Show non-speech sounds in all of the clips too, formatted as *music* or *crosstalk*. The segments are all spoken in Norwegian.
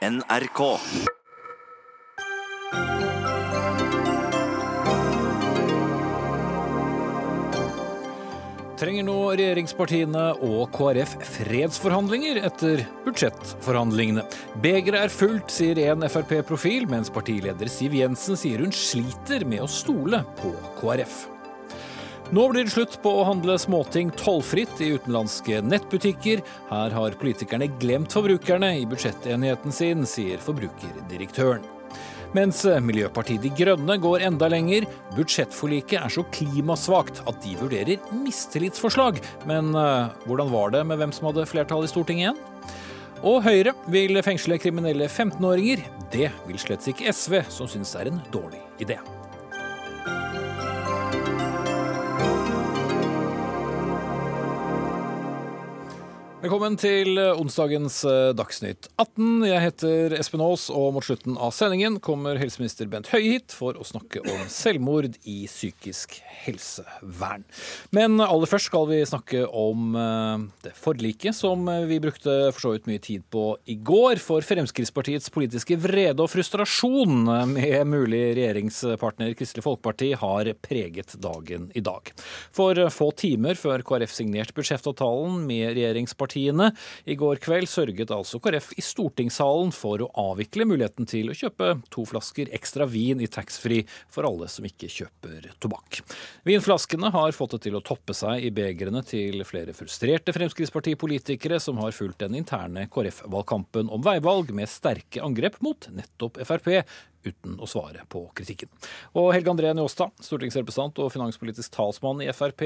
NRK. Trenger nå regjeringspartiene og KrF fredsforhandlinger etter budsjettforhandlingene? Begeret er fullt, sier en Frp-profil, mens partileder Siv Jensen sier hun sliter med å stole på KrF. Nå blir det slutt på å handle småting tollfritt i utenlandske nettbutikker. Her har politikerne glemt forbrukerne i budsjettenigheten sin, sier forbrukerdirektøren. Mens Miljøpartiet De Grønne går enda lenger. Budsjettforliket er så klimasvakt at de vurderer mistillitsforslag. Men uh, hvordan var det med hvem som hadde flertall i Stortinget igjen? Og Høyre vil fengsle kriminelle 15-åringer. Det vil slett ikke SV, som syns det er en dårlig idé. Velkommen til onsdagens eh, Dagsnytt 18. Jeg heter Espen Aas, og mot slutten av sendingen kommer helseminister Bent Høie hit for å snakke om selvmord i psykisk helsevern. Men aller først skal vi snakke om eh, det forliket som vi brukte for så vidt mye tid på i går. For Fremskrittspartiets politiske vrede og frustrasjon med mulig regjeringspartner Kristelig Folkeparti har preget dagen i dag. For få timer før KrF signerte budsjettavtalen med regjeringspartiet partiene. I går kveld sørget altså KrF i stortingssalen for å avvikle muligheten til å kjøpe to flasker ekstra vin i taxfree for alle som ikke kjøper tobakk. Vinflaskene har fått det til å toppe seg i begrene til flere frustrerte Fremskrittspartipolitikere som har fulgt den interne KrF-valgkampen om veivalg med sterke angrep mot nettopp Frp, uten å svare på kritikken. Og Helge André Njåstad, stortingsrepresentant og finanspolitisk talsmann i Frp.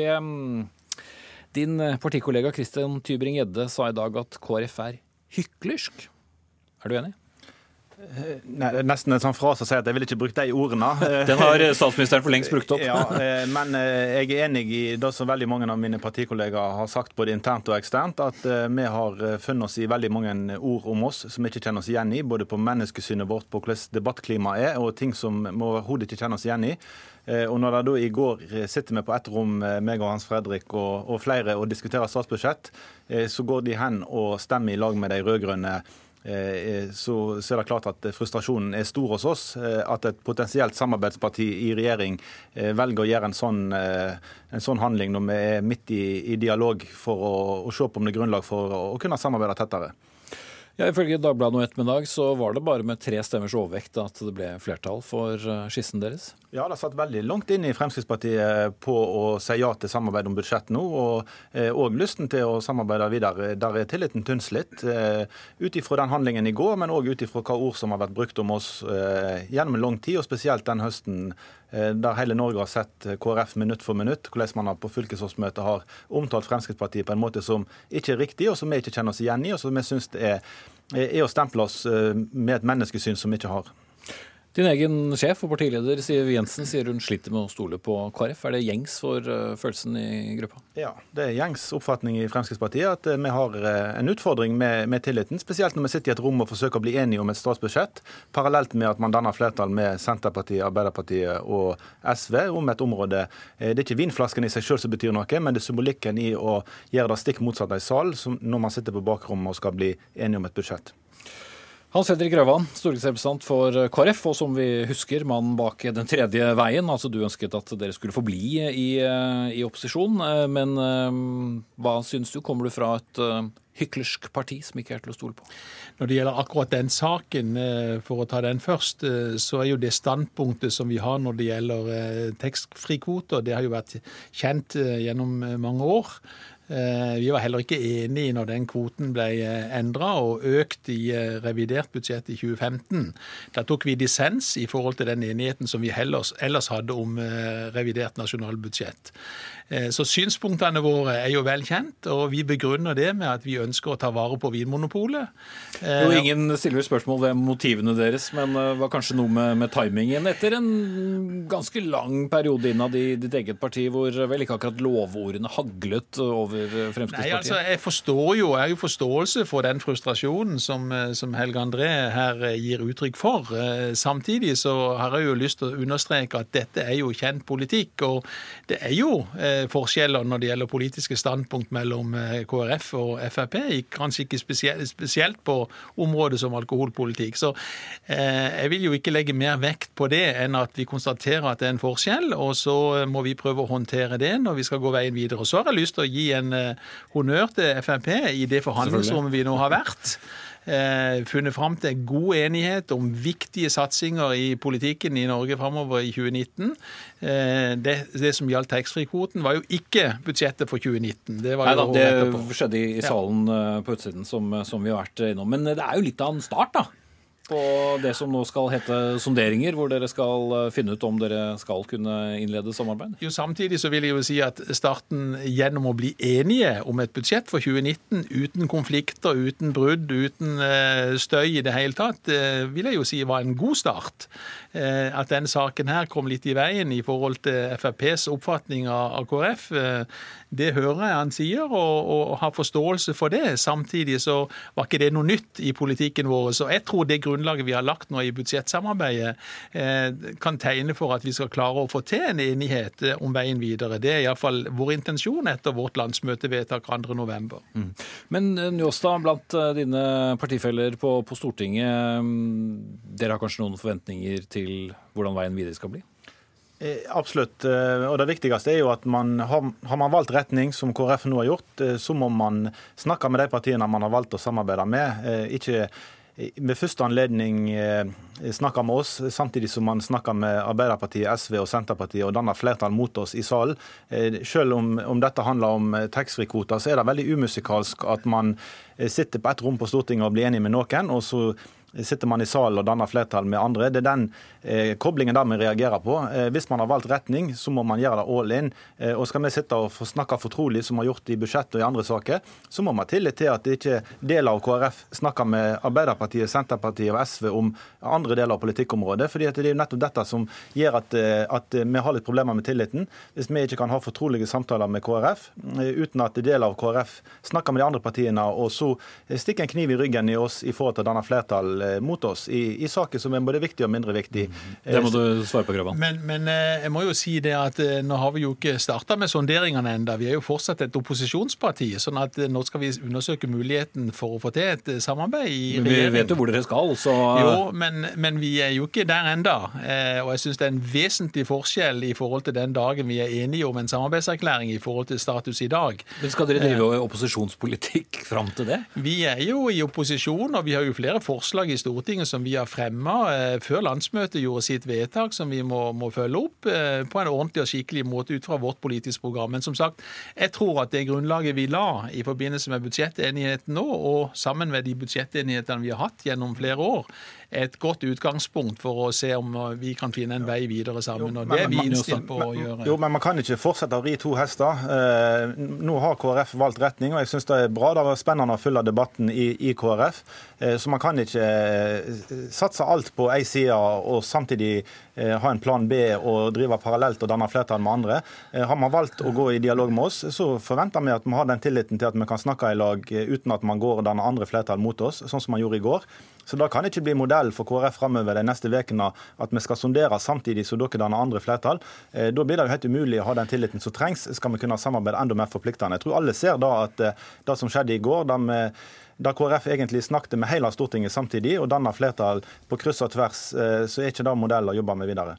Din eh, partikollega Christian Tybring-Gjedde sa i dag at KrF er hyklersk. Er du enig? Eh, nei, det er nesten en sånn frase å si at jeg vil ikke bruke de ordene. *laughs* Den har eh, statsministeren for lengst brukt opp. ja, Men jeg er enig i det som veldig mange av mine partikollegaer har sagt både internt og eksternt, at vi har funnet oss i veldig mange ord om oss som vi ikke kjenner oss igjen i. Både på menneskesynet vårt, på hvordan debattklimaet er, og ting som vi overhodet ikke kjenner oss igjen i. Eh, og når det da i går eh, sitter vi på ett rom, eh, meg og Hans Fredrik og, og flere, og diskuterer statsbudsjett, så går de hen og stemmer i lag med de rød-grønne. Så, så, er det klart at frustrasjonen er stor hos oss. At et potensielt samarbeidsparti i regjering velger å gjøre en sånn, en sånn handling når vi er midt i, i dialog for å, å, se på om det er grunnlag for å, å kunne samarbeide tettere. Ja, Ifølge Dagbladet nå ettermiddag så var det bare med tre stemmers overvekt at det ble flertall for eh, skissen deres? Ja, det satt veldig langt inn i Fremskrittspartiet på å si ja til samarbeid om budsjett nå, og, òg lysten til å samarbeide videre. Der er tilliten tynnslitt. litt. ut ifra den handlingen i går, men òg ut ifra hva ord som har vært brukt om oss gjennom en lang tid, og spesielt den høsten der hele Norge har sett KrF minutt for minutt, hvordan man på fylkesårsmøtet har omtalt Fremskrittspartiet på en måte som ikke er riktig, og som vi ikke kjenner oss igjen i, og som vi syns er er å stemple oss eh, med et menneskesyn som vi ikke har. Din egen sjef og partileder Siv Jensen sier hun sliter med å stole på KrF. Er det gjengs for uh, følelsen i gruppa? Ja, det er gjengs oppfatning i Fremskrittspartiet at uh, vi har uh, en utfordring med, med, tilliten. Spesielt når vi sitter i et rom og forsøker å bli enige om et statsbudsjett, parallelt med at man danner flertall med Senterpartiet, Arbeiderpartiet og SV om et område. Det er ikke vinflasken i seg selv som betyr noe, men det er symbolikken i å gjøre det stikk motsatt av i sal, når man sitter på bakrommet og skal bli enige om et budsjett. Hans Fredrik Grøvan, stortingsrepresentant for KrF, og som vi husker, mannen bak Den tredje veien. Altså Du ønsket at dere skulle forbli i, i opposisjon. Men eh, hva syns du? Kommer du fra et eh, hyklersk parti som ikke er til å stole på? Når det gjelder akkurat den saken, eh, for å ta den først, så er jo det standpunktet som vi har når det gjelder tekstfrikvoter, det har jo vært kjent gjennom mange år. Eh, vi var heller ikke enig når den kvoten ble eh, endra og økt i eh, revidert budsjett i 2015. Da tok vi dissens i forhold til den enigheten som vi ellers, ellers hadde om revidert nasjonalbudsjett. Så synspunktene våre er jo vel kjent, og vi begrunner det med at vi ønsker å ta vare på Vinmonopolet. Jo, ingen stiller spørsmål ved motivene deres, men var kanskje noe med, med timingen etter en ganske lang periode innad i ditt eget parti, hvor vel ikke akkurat lovordene haglet over Fremskrittspartiet? Nei, altså, Jeg forstår jo, jeg har jo forståelse for den frustrasjonen som, eh, som Helge André her eh, gir uttrykk for. Eh, Samtidig så har jeg jo lyst til å understreke at dette er jo kjent politikk. Og det er jo eh, forskjeller når det gjelder politiske standpunkt mellom eh, KrF og Frp. Kanskje ikke spesielt, på området som alkoholpolitikk. Så eh, jeg vil jo ikke legge mer vekt på det enn at vi konstaterer at det er en forskjell, og så eh, må vi prøve å håndtere det når vi skal gå veien videre. Så har jeg lyst til å gi en eh, honnør til Frp i det forhandlingsrommet vi nå har vært. Eh, funnet fram til god enighet om viktige satsinger i politikken i Norge framover i 2019. Eh, det, det som gjaldt taxfree-kvoten, var jo ikke budsjettet for 2019. Det var Nei da, det skjedde i, i salen ja. på utsiden, som, som vi har vært innom. Men det er jo litt av en start, da. På det som nå skal hete sonderinger, hvor dere skal eh, finne ut om dere skal kunne innlede samarbeid. Jo, Samtidig så vil jeg jo si at starten gjennom å bli enige om et budsjett for 2019 uten konflikter, uten brudd, uten eh, støy i det hele tatt, eh, vil jeg jo si var en god start. At denne saken her kom litt i veien i forhold til FrPs oppfatning av, KrF, det hører jeg han sier, og, og har forståelse for det. Samtidig så var ikke det noe nytt i politikken vår. Så jeg tror det grunnlaget vi har lagt nå i budsjettsamarbeidet, eh, kan tegne for at vi skal klare å få til en enighet eh, om veien videre. Det er iallfall vår intensjon etter vårt landsmøtevedtak 2.11. Mm. Men eh, Njåstad, blant eh, dine partifeller på, på Stortinget, mm, dere har kanskje noen forventninger til hvordan veien videre skal bli? Eh, Absolutt. eh, Og det viktigste er jo at man har, har man valgt retning, som KrF nå har gjort, eh, så må man snakke med de partiene man har valgt å samarbeide med. Ikke ved første anledning snakke med oss, samtidig som man snakker med Arbeiderpartiet, SV og Senterpartiet og danner flertall mot oss i salen. Selv om, om dette handler om taxfree-kvoter, så er det veldig umusikalsk at man sitter på ett rom på Stortinget og blir enig med noen, og så sitter man i salen og danner flertall med andre. Det er den eh, koblingen der vi reagerer på. Eh, hvis man har valgt retning, så må man gjøre det all in. Eh, og skal vi sitte og snakke fortrolig, som vi har gjort i budsjettet og i andre saker, så må vi ha tillit til at ikke deler av KrF snakker med Arbeiderpartiet, Senterpartiet og SV om andre deler av politikkområdet. fordi det er nettopp dette som gjør at, eh, at vi har litt problemer med tilliten. Hvis vi ikke kan ha fortrolige samtaler med KrF eh, uten at deler av KrF snakker med de andre partiene, og så stikker en kniv i ryggen i oss i forhold til å danne flertall eh, mot oss i, i saker som er både viktige og mindre viktige. Det må du svare på, Grøvan. Men, men eh, jeg må jo si det at eh, nå har vi jo ikke starta med sonderingene enda. Vi er jo fortsatt et opposisjonsparti. sånn at eh, nå skal vi undersøke muligheten for å få til et eh, samarbeid i Men vi regjering. vet jo hvor dere skal, så Jo, men, men vi er jo ikke der enda. Eh, og jeg syns det er en vesentlig forskjell i forhold til den dagen vi er enige om en samarbeidserklæring i forhold til status i dag. Men skal dere drive opposisjonspolitikk fram til det? Vi er jo i opposisjon, og vi har jo flere forslag i Stortinget som vi har fremma eh, før landsmøtet gjorde sitt vedtak, som vi må, må følge opp eh, på en ordentlig og skikkelig måte ut fra vårt politiske program. Men som sagt, jeg tror at det grunnlaget vi la i forbindelse med budsjettenigheten nå, og sammen med de budsjettenighetene vi har hatt gjennom flere år, et godt utgangspunkt for å se om eh, vi kan finne en vei videre sammen. Og det er vi innstilt på å gjøre. Jo, men Man kan ikke fortsette å ri to hester. Eh, nå har KrF valgt retning, og jeg syns det er bra. Det var spennende å følge debatten i, i KrF. Eh, så man kan ikke satse alt på én side og samtidig ha en plan B og drive parallelt og danne flertall med andre. Eh, har man valgt å gå i dialog med oss, så forventer vi at vi har den tilliten til at vi kan snakke i lag eh, uten at man går og danner andre flertall mot oss, sånn som man gjorde i går. Så det kan ikke bli modell for KrF framover de neste ukene at vi skal sondere samtidig som dere danner andre flertall. Eh, Da blir det jo helt umulig å ha den tilliten som trengs, skal vi kunne samarbeide enda mer forpliktende. Jeg tror alle ser da at eh, det som skjedde i går, da vi da KrF egentlig snakket med hele Stortinget samtidig og danna flertall på kryss og tvers, eh, så er ikke det modell å jobbe med videre.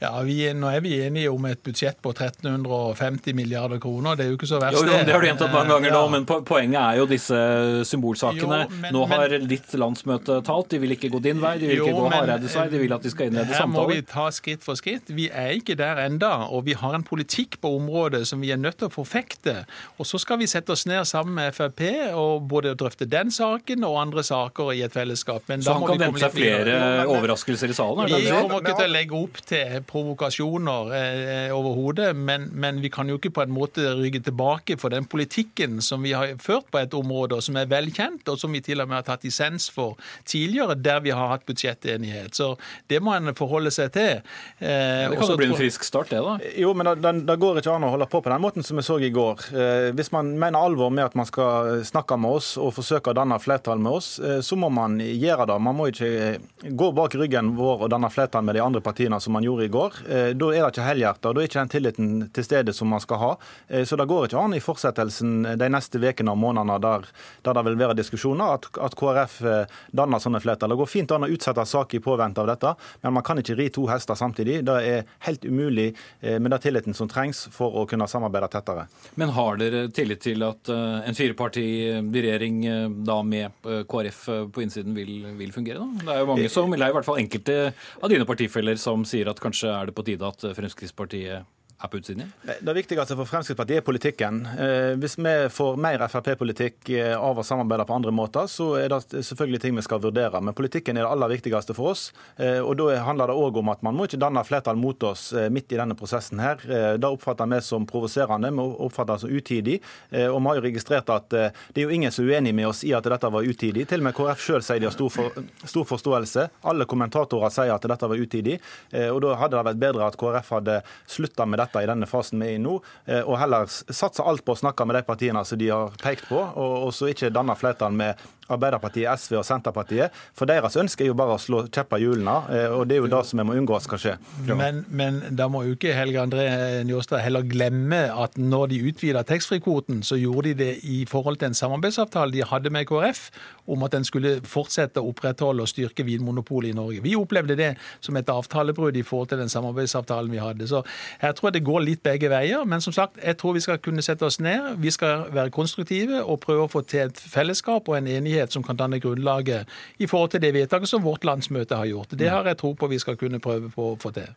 Ja, vi, Nå er vi enige om et budsjett på 1350 milliarder kroner. Det er jo ikke så verst. Jo, jo, det har du gjentatt mange ganger nå, men poenget er jo disse symbolsakene. Jo, men- nå men- har ditt landsmøte talt, de vil ikke gå din vei, de vil ikke gå men- Hareides vei, de vil at de skal innlede Her må vi ta skritt for skritt. Vi er ikke der enda, og vi har en politikk på området som vi er nødt til å forfekte. Og så skal vi sette oss ned sammen med Frp og både drøfte den saken og andre saker i et fellesskap. Men Så han kan vente seg flere overraskelser i salen? Vi kommer ikke til å legge opp til provokasjoner eh, overhodet, men, men, vi kan jo ikke på en måte rygge tilbake for den politikken som vi har ført på et område, og som er velkjent, og som vi til og med har tatt dissens for tidligere, der vi har hatt budsjettenighet. Så det må en forholde seg til. Eh, det kan jo bli en frisk start, det da? Jo, men det går ikke an å holde på på den måten som vi så i går. Eh, hvis man mener alvor med at man skal snakke med oss og forsøke å danne flertall med oss, eh, så må man gjøre det. Man må ikke gå bak ryggen vår og danne flertall med de andre partiene som man gjorde i går. Da er det ikke helhjertet, og da er ikke den tilliten til stede som man skal ha. Så det går ikke an i fortsettelsen de neste ukene og månedene der, der, det vil være diskusjoner, at, at KrF danner sånne flertall. Det går fint an å utsette saker i påvente av dette, men man kan ikke ri to hester samtidig. Det er helt umulig med den tilliten som trengs for å kunne samarbeide tettere. Men har dere tillit til at en firepartiregjering da med KrF på innsiden vil, vil fungere? da? Det er jo mange som, eller i hvert fall enkelte av dine partifeller som sier at kanskje er det på tide at Fremskrittspartiet er på utsiden igjen? Det viktigste for Fremskrittspartiet er politikken. Eh, hvis vi får mer Frp-politikk eh, av å samarbeide på andre måter, så er det selvfølgelig ting vi skal vurdere. Men politikken er det aller viktigste for oss. Eh, og Da handler det òg om at man må ikke danne flertall mot oss midt i denne prosessen. her. Det oppfatter vi som provoserende, vi oppfatter det som utidig. Og vi har jo registrert at det er jo ingen som er uenig med oss i at dette var utidig. Til og med KrF sjøl sier de har stor, for, stor forståelse. Alle kommentatorer sier at dette var utidig. Og da hadde det vært bedre at KrF hadde slutta med dette dette i denne fasen vi er i nå, eh, og heller satse alt på å snakke med de partiene som de har pekt på, og, så ikke danne flertall med Arbeiderpartiet, SV og Senterpartiet. For deres ønske er jo bare å slå kjepper i hjulene, eh, og det er jo det som vi må unngå skal skje. Men, men, da må jo ikke Helge André Njåstad heller glemme at når de utvida taxfree-kvoten, så gjorde de det i forhold til en samarbeidsavtale de hadde med KrF om at en skulle fortsette å opprettholde og styrke Vinmonopolet i Norge. Vi opplevde det som et avtalebrudd i forhold til den samarbeidsavtalen vi hadde. Så jeg tror det går litt begge veier. Men som sagt, jeg tror vi skal kunne sette oss ned. Vi skal være konstruktive og prøve å få til et fellesskap og en enighet enighet som kan danne grunnlaget i forhold til det vedtaket som vårt landsmøte har gjort. Det har jeg tro på vi skal kunne prøve på å få til.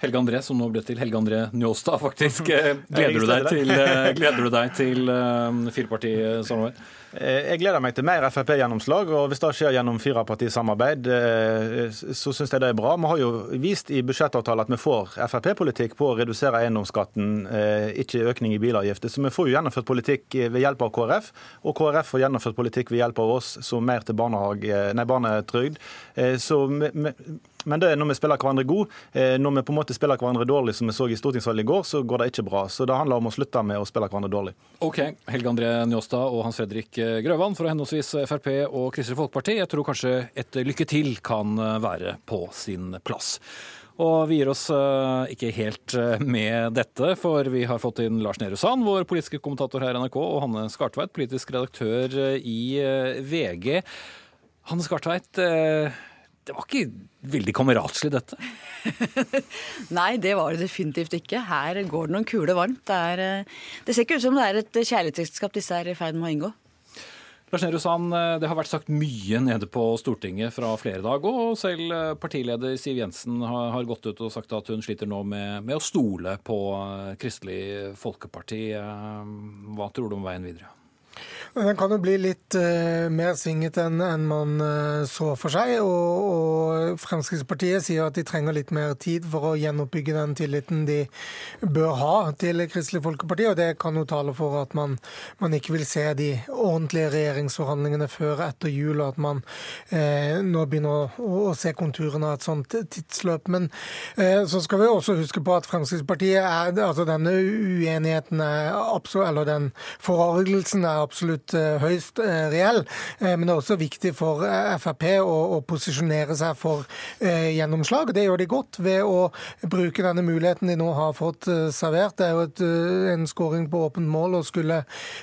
Helge André, som nå ble til Helge André Njåstad, faktisk. *laughs* *laughs* Gleder du deg til, gleder du deg til firepartisamarbeid? Eh, jeg gleder meg til mer Frp-gjennomslag. og Hvis det skjer gjennom firepartisamarbeid, eh, så syns jeg det er bra. Vi har jo vist i budsjettavtalen at vi får Frp-politikk på å redusere eiendomsskatten, eh, ikke økning i bilavgifter. Så vi får jo gjennomført politikk ved hjelp av KrF, og KrF får gjennomført politikk ved hjelp av oss, som mer til barnetrygd. Så men det er når vi spiller hverandre god. Når vi på en måte spiller hverandre dårlig, som vi så i stortingsvalget i går, så går det ikke bra. Så det handler om å slutte med å spille hverandre dårlig. Ok, Helge André Njåstad og Hans Fredrik Grøvan fra henholdsvis Frp og Kristelig Folkeparti. Jeg tror kanskje et lykke til kan være på sin plass. Og vi gir oss eh, ikke helt eh, med dette, for vi har fått inn Lars Nehru Sand, vår politiske kommentator her i NRK, og Hanne Skartveit, politisk redaktør eh, i VG. Hanne Skartveit, det var ikke veldig kameratslig, dette? *laughs* Nei, det var det definitivt ikke. Her går det noen kuler varmt. Det, er, det ser ikke ut som det er et kjærlighetsekteskap disse er i ferd med å inngå. Lars Nehru Sand, eh, det har vært sagt mye nede på Stortinget fra flere dager. og selv eh, partileder Siv Jensen har, gått ut og sagt at hun sliter nå med, med å stole på eh, Kristelig Folkeparti. Hva tror du om veien videre? Den kan jo bli litt uh, mer svingete enn en man uh, så for seg. Og, og, Fremskrittspartiet sier at de trenger litt mer tid for å gjenoppbygge den tilliten de bør ha til Kristelig Folkeparti. Og det kan jo tale for at man, man ikke vil se de ordentlige regjeringsforhandlingene før etter jul, og at man uh, nå begynner å, å, se konturene av et sånt tidsløp. Men så skal vi også huske på at Fremskrittspartiet er altså denne uenigheten er absolutt, eller den forargelsen er absolutt eh, høyst eh, reell. Eh, men det er også viktig for Frp å, å posisjonere seg for gjennomslag. Det gjør de godt ved å bruke denne muligheten de nå har fått servert. Det er jo et, en skåring på åpent mål å skulle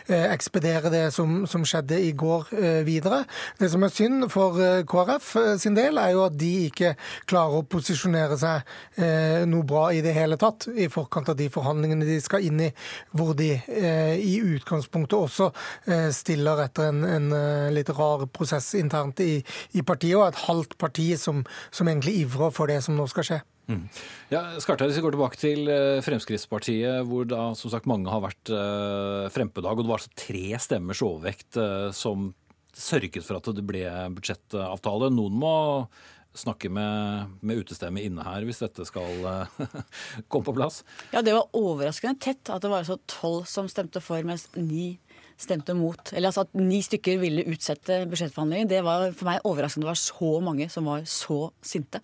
ekspedere det som, som, skjedde i går videre. Det som er synd for KrF sin del, er jo at de ikke klarer å posisjonere seg noe bra i det hele tatt i forkant av de forhandlingene de skal inn i, hvor de i utgangspunktet også stiller etter en, en eh, litt rar prosess internt i, i, partiet, og et halvt parti som, som egentlig ivrer for det som nå skal skje. Mm. Ja, Skartheim, Hvis vi går tilbake til eh, Fremskrittspartiet, hvor da som sagt mange har vært eh, fremme dag, og det var altså tre stemmers overvekt eh, som sørget for at det ble budsjettavtale. Noen må snakke med, med utestemme inne her hvis dette skal uh, *laughs* komme på plass? Ja, det var overraskende tett at det var altså tolv som stemte for, mens ni stemte mot. Eller altså at ni stykker ville utsette budsjettforhandlingene. Det var for meg overraskende det var så mange som var så sinte.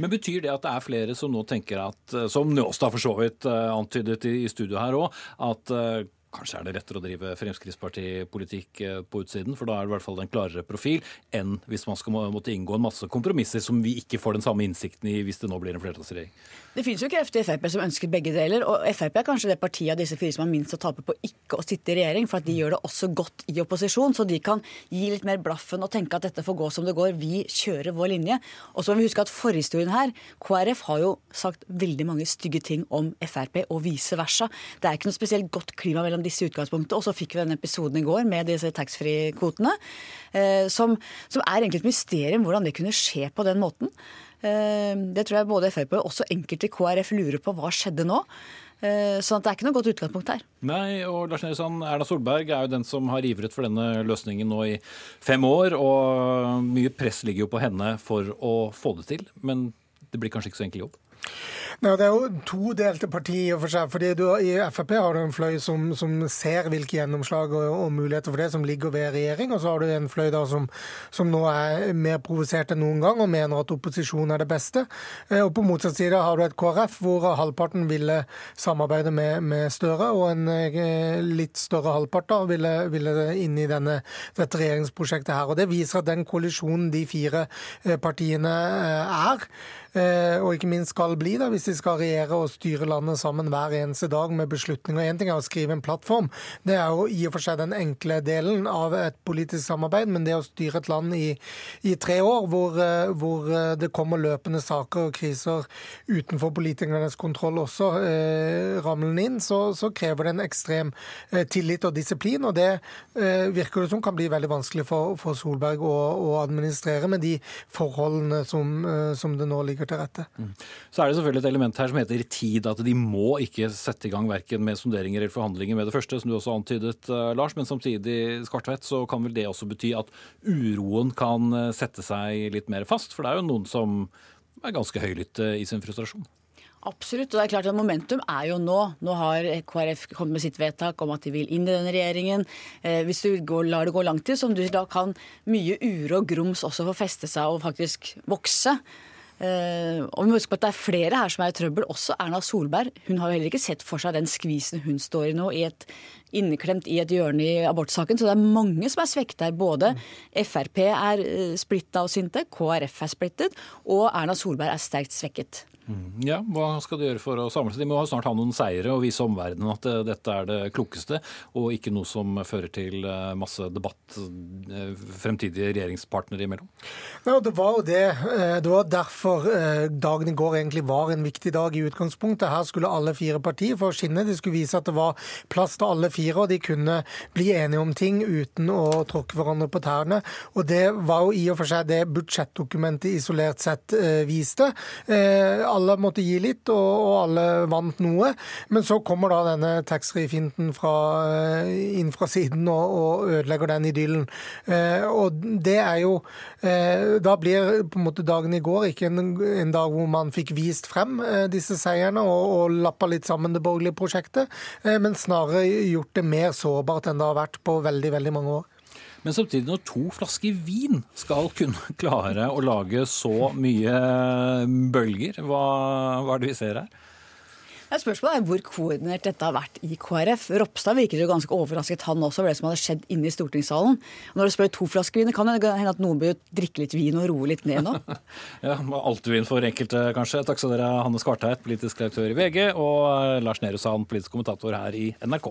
Men Betyr det at det er flere som nå tenker at, eh, som Njåstad for så vidt eh, antydet i studio her òg, at eh, Kanskje er det lettere å drive Fremskrittspartipolitikk på utsiden, for da er det i hvert fall en klarere profil enn hvis man skal måtte inngå en masse kompromisser som vi ikke får den samme innsikten i hvis det nå blir en flertallsregjering. Det finnes jo krefter i Frp som ønsker begge deler. Og Frp er kanskje det partiet av disse fire som har minst å tape på ikke å sitte i regjering, for at de gjør det også godt i opposisjon. Så de kan gi litt mer blaffen og tenke at dette får gå som det går. Vi kjører vår linje. Og så må vi huske at forhistorien her KrF har jo sagt veldig mange stygge ting om Frp, og vice versa. Det er ikke noe spesielt godt klima mellom disse utgangspunktene. Og så fikk vi denne episoden i går med disse taxfree-kvotene, eh, som, som er egentlig et mysterium hvordan det kunne skje på den måten. Eh, det tror jeg både Frp og også enkelte i KrF lurer på hva skjedde nå. Så det er ikke noe godt utgangspunkt her. Nei, og Lars Nilsson, Erna Solberg er jo den som har ivret for denne løsningen nå i fem år. Og mye press ligger jo på henne for å få det til. Men det blir kanskje ikke så enkel jobb? Nei, Det er jo to delte partier for seg. fordi du, I Frp har du en fløy som, som ser hvilke gjennomslag og, og, muligheter for det som ligger ved regjering, og så har du en fløy da som, som nå er mer provosert enn noen gang og mener at opposisjon er det beste. Eh, og På motsatt side har du et KrF hvor halvparten ville samarbeide med, med Støre, og en eh, litt større halvpart da ville, ville inn i denne, dette regjeringsprosjektet her. Og Det viser at den koalisjonen de fire eh, partiene er, og ikke minst skal bli, da, hvis de skal regjere og styre landet sammen hver eneste dag med beslutninger. Én ting er å skrive en plattform, det er jo i og for seg den enkle delen av et politisk samarbeid, men det å styre et land i, i tre år, hvor, eh, hvor, eh, det kommer løpende saker og kriser utenfor politikernes kontroll også eh, ramlende inn, så, så, krever det en ekstrem eh, tillit og disiplin. Og det eh, virker det som kan bli veldig vanskelig for, for Solberg å, å, administrere med de forholdene som, som det nå ligger ligger til rette. Mm. Så er det selvfølgelig et element her som heter tid. At de må ikke sette i gang verken med sonderinger eller forhandlinger med det første, som du også antydet, uh, Lars. Men samtidig Skartvedt, så kan vel det også bety at uroen kan eh, sette seg litt mer fast? For det er jo noen som er ganske høylytte i sin frustrasjon. Absolutt. og det er klart at Momentum er jo nå. Nå har KrF kommet med sitt vedtak om at de vil inn i denne regjeringen. Eh, hvis du går, lar det gå lang tid, som du da kan mye uro og grums også få feste seg og faktisk vokse. Uh, og vi må huske på at Det er flere her som er i trøbbel, også Erna Solberg. Hun har jo heller ikke sett for seg den skvisen hun står i nå, i et, inneklemt i et hjørne i abortsaken. Så det er mange som er svekta her. Både Frp er uh, splitta og sinte, KrF er splittet, og Erna Solberg er sterkt svekket. Mm. Ja, Hva skal de gjøre for å samle seg? De må snart ha noen seire og vise omverdenen at eh, dette er det klokeste, og ikke noe som fører til eh, masse debatt eh, fremtidige regjeringspartnere imellom? Ja, det var jo det. Det var derfor dagen i går egentlig var en viktig dag i utgangspunktet. Her skulle alle fire partier få skinne. De skulle vise at det var plass til alle fire, og de kunne bli enige om ting uten å tråkke hverandre på tærne. Og det var jo i og for seg det budsjettdokumentet isolert sett viste. Alle alle måtte gi litt, og, og alle vant noe. Men så kommer da denne taxfree-finten eh, inn fra siden og, og, ødelegger den idyllen. Eh, og det er jo eh, Da blir på en måte dagen i går ikke en, en dag hvor man fikk vist frem eh, disse seierne og, og lappa litt sammen det borgerlige prosjektet, eh, men snarere gjort det mer sårbart enn det har vært på veldig, veldig mange år. Men samtidig, når to flasker vin skal kunne *laughs* klare å lage så mye bølger, hva, hva er det vi ser her? Spørsmålet er hvor koordinert dette har vært i KrF. Ropstad virket jo ganske overrasket, han også, over det som hadde skjedd inne i stortingssalen. Når du spør to flasker vin, kan det hende at noen bør drikke litt vin og roe litt ned nå? *laughs* ja, Altvin for enkelte, kanskje. Takk skal dere ha, Hanne Skvarteit, politisk redaktør i VG, og Lars Nehru Sand, politisk kommentator her i NRK.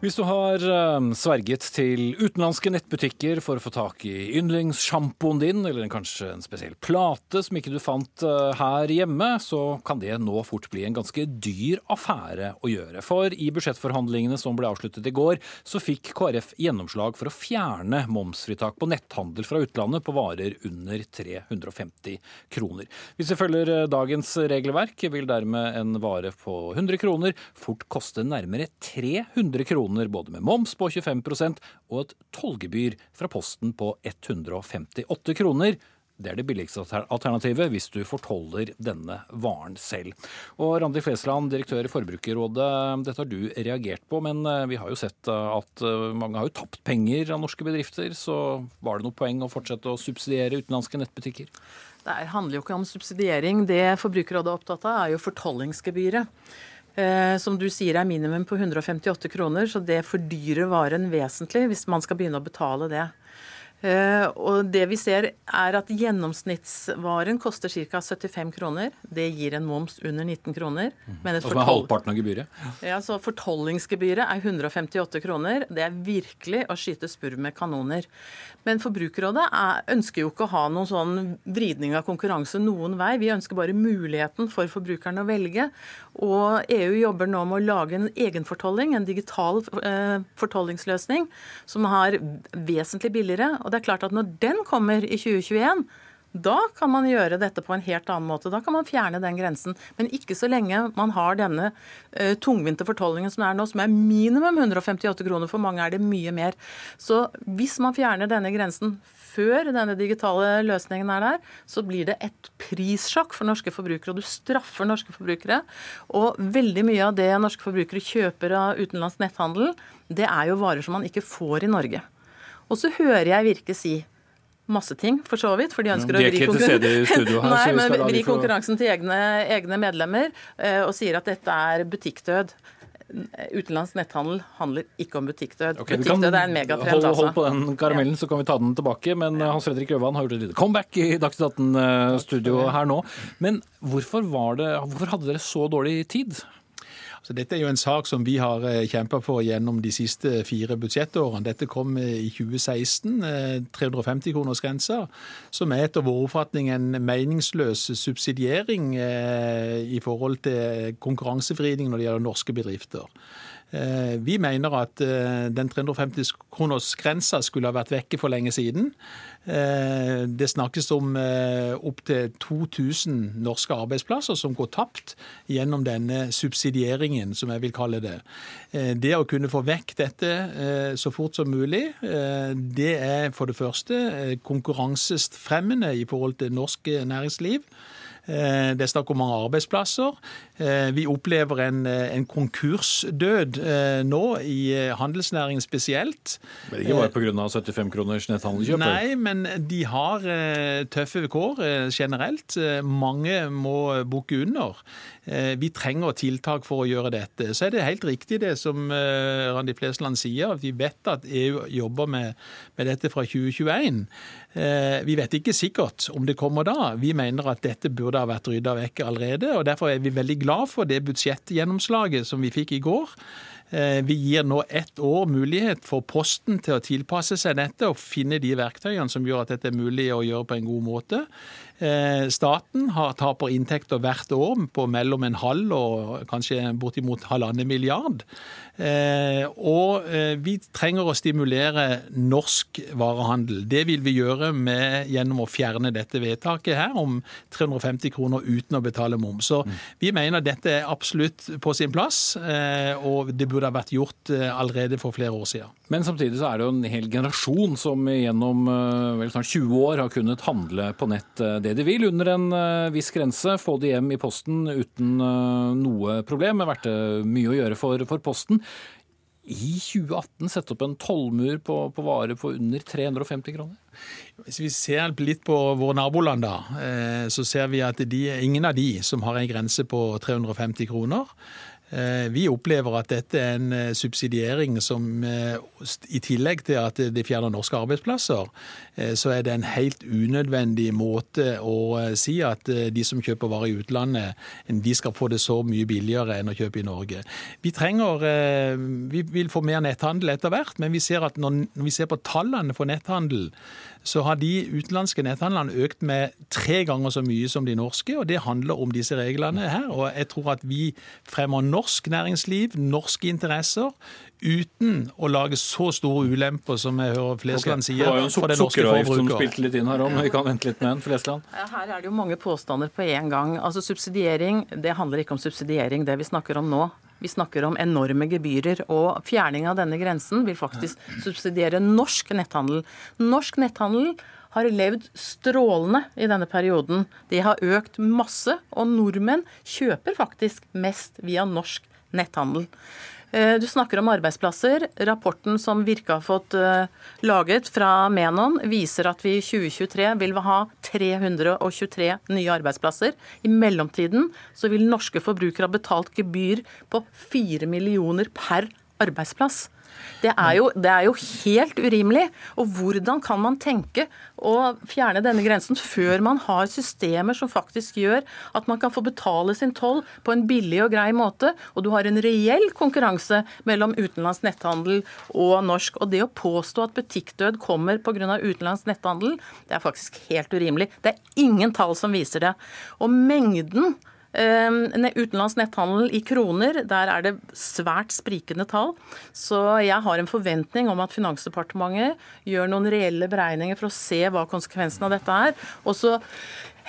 Hvis du har eh, sverget til utenlandske nettbutikker for å få tak i yndlingssjampoen din, eller kanskje en spesiell plate som ikke du fant eh, her hjemme, så kan det nå fort bli en ganske dyr affære å gjøre. For i budsjettforhandlingene som ble avsluttet i går, så fikk KrF gjennomslag for å fjerne momsfritak på netthandel fra utlandet på varer under 350 kroner. Hvis vi følger eh, dagens regelverk, vil dermed en vare på 100 kroner fort koste nærmere 300 kroner både med moms på 25% og et tollgebyr fra Posten på 158 kroner. Det er det billigste alternativet hvis du fortoller denne varen selv. Og Randi Flesland, direktør i Forbrukerrådet, dette har du reagert på, men eh, vi har jo sett eh, at eh, mange har jo tapt penger av norske bedrifter. Så var det noe poeng å fortsette å subsidiere utenlandske nettbutikker? Det handler jo ikke om subsidiering. Det Forbrukerrådet er opptatt av, er jo fortollingsgebyret. Eh, som du sier er minimum på 158 kroner, så det fordyrer varen vesentlig hvis man skal begynne å betale det. Uh, og det vi ser er at Gjennomsnittsvaren koster ca. 75 kroner. Det gir en moms under 19 kroner. Men et fortol... halvparten av gebyret? Ja, så Fortollingsgebyret er 158 kroner. Det er virkelig å skyte spurv med kanoner. Men Forbrukerrådet er, ønsker jo ikke å ha noen sånn vridning av konkurranse noen vei. Vi ønsker bare muligheten for forbrukerne å velge. Og EU jobber nå med å lage en egenfortolling, en digital eh, fortollingsløsning, som er vesentlig billigere. Og det er klart at når den kommer i 2021, da kan man gjøre dette på en helt annen måte. Da kan man fjerne den grensen. Men ikke så lenge man har denne uh, tungvinte fortolkningen som er nå, som er minimum 158 kroner. For mange er det mye mer. Så hvis man fjerner denne grensen før denne digitale løsningen er der, så blir det et prissjokk for norske forbrukere. Og du straffer norske forbrukere. Og veldig mye av det norske forbrukere kjøper av utenlandsk netthandel, det er jo varer som man ikke får i Norge. Og så hører jeg Virke si masse ting, for så vidt. For de ønsker de å vri, konkurran *laughs* Nei, men vri konkurransen til egne, egne medlemmer uh, og sier at dette er butikkdød. Utenlandsk netthandel handler ikke om butikkdød. Okay, butikkdød er en megatrend. Hold, hold, på den karamellen, så kan vi ta den tilbake. Men ja. Hans Fredrik Øvan har gjort et lite comeback i Dagsnytt 18-studio her nå. Men hvorfor, det, hvorfor hadde dere så dårlig tid? Så Dette er jo en sak som vi har eh, kjempa for gjennom de siste fire budsjettårene. Dette kom eh, i 2016, 350-kronersgrensa, eh, som er etter vår oppfatning en meningsløs subsidiering i forhold til konkurransevridning når det gjelder norske bedrifter. Vi mener at den 350 kroners grensa skulle ha vært vekke for lenge siden. Eh, det snakkes om eh, opptil 2000 norske arbeidsplasser som går tapt gjennom denne subsidieringen, som jeg vil kalle det. Eh, det å kunne få vekk dette så fort som mulig, det er for det første konkurransefremmende i forhold til norsk næringsliv. Eh, det er snakk om mange arbeidsplasser. Eh, vi opplever en, eh, en konkursdød nå, i handelsnæringen spesielt. Men ikke bare pga. 75 kroners netthandelkjøp? Nei, men de har tøffe kår generelt. Mange må bukke under. Vi trenger tiltak for å gjøre dette. Så er det helt riktig det som Randi Flesland sier, vi vet at EU jobber med, med dette fra 2021. Vi vet ikke sikkert om det kommer da. Vi mener at dette burde ha vært rydda vekk allerede. og Derfor er vi veldig glad for det budsjettgjennomslaget som vi fikk i går. Eh, vi gir nå ett år mulighet for Posten til å tilpasse seg dette og finne de verktøyene som gjør at dette er mulig å gjøre på en god måte. Eh, staten har, taper inntekter hvert år på mellom en halv og kanskje bortimot halvannen milliard. Eh, og eh, vi trenger å stimulere norsk varehandel. Det vil vi gjøre med, gjennom å fjerne dette vedtaket her om 350 kroner uten å betale moms. Så vi mener dette er absolutt på sin plass, og det burde ha vært gjort allerede for flere år siden. Men samtidig så er det jo en hel generasjon som gjennom vel snart 20 år har kunnet handle på nett. det det de vil, under en eh, viss grense. Få det hjem i posten uten eh, noe problem. Det har vært eh, mye å gjøre for, for Posten. I 2018 sette opp en tollmur på, på varer på under 350 kroner? Hvis vi ser litt på våre naboland, da, så ser vi at de, ingen av de som har en grense på 350 kroner. Eh, vi opplever at dette er en eh, subsidiering som eh, i tillegg til at det fjerner norske arbeidsplasser, så er det en helt unødvendig måte å si at de som kjøper varer i utlandet, de skal få det så mye billigere enn å kjøpe i Norge. Vi trenger Vi vil få mer netthandel etter hvert, men vi ser at når vi ser på tallene for netthandel, så har de utenlandske netthandlerne økt med tre ganger så mye som de norske, og det handler om disse reglene her. Og jeg tror at vi fremmer norsk næringsliv, norske interesser, uten å lage så store ulemper som jeg hører Flesland okay. sier. Det var jo en sukkeravgift som spilte litt inn her òg, men vi kan vente litt med den. Flesland? Her er det jo mange påstander på en gang. Altså Subsidiering, det handler ikke om subsidiering, det vi snakker om nå. Vi snakker om enorme gebyrer, og fjerning av denne grensen vil faktisk subsidiere norsk netthandel. Norsk netthandel har levd strålende i denne perioden. De har økt masse, og nordmenn kjøper faktisk mest via norsk netthandel. Eh, du snakker om arbeidsplasser. Rapporten som Virke har fått eh, laget fra Menon, viser at vi i 2023 vil ha 323 nye arbeidsplasser. I mellomtiden så vil norske forbrukere ha betalt gebyr på 4 millioner per arbeidsplass. Det er, jo, det er jo helt urimelig. Og hvordan kan man tenke å fjerne denne grensen før man har systemer som faktisk gjør at man kan få betale sin toll på en billig og grei måte, og du har en reell konkurranse mellom utenlandsk netthandel og norsk. Og det å påstå at butikkdød kommer pga. utenlandsk netthandel, det er faktisk helt urimelig. Det er ingen tall som viser det. Og mengden Ehm, utenlandsk netthandel i kroner, der er det svært sprikende tall. Så jeg har en forventning om at Finansdepartementet gjør noen reelle beregninger for å se hva konsekvensen av dette er. Og så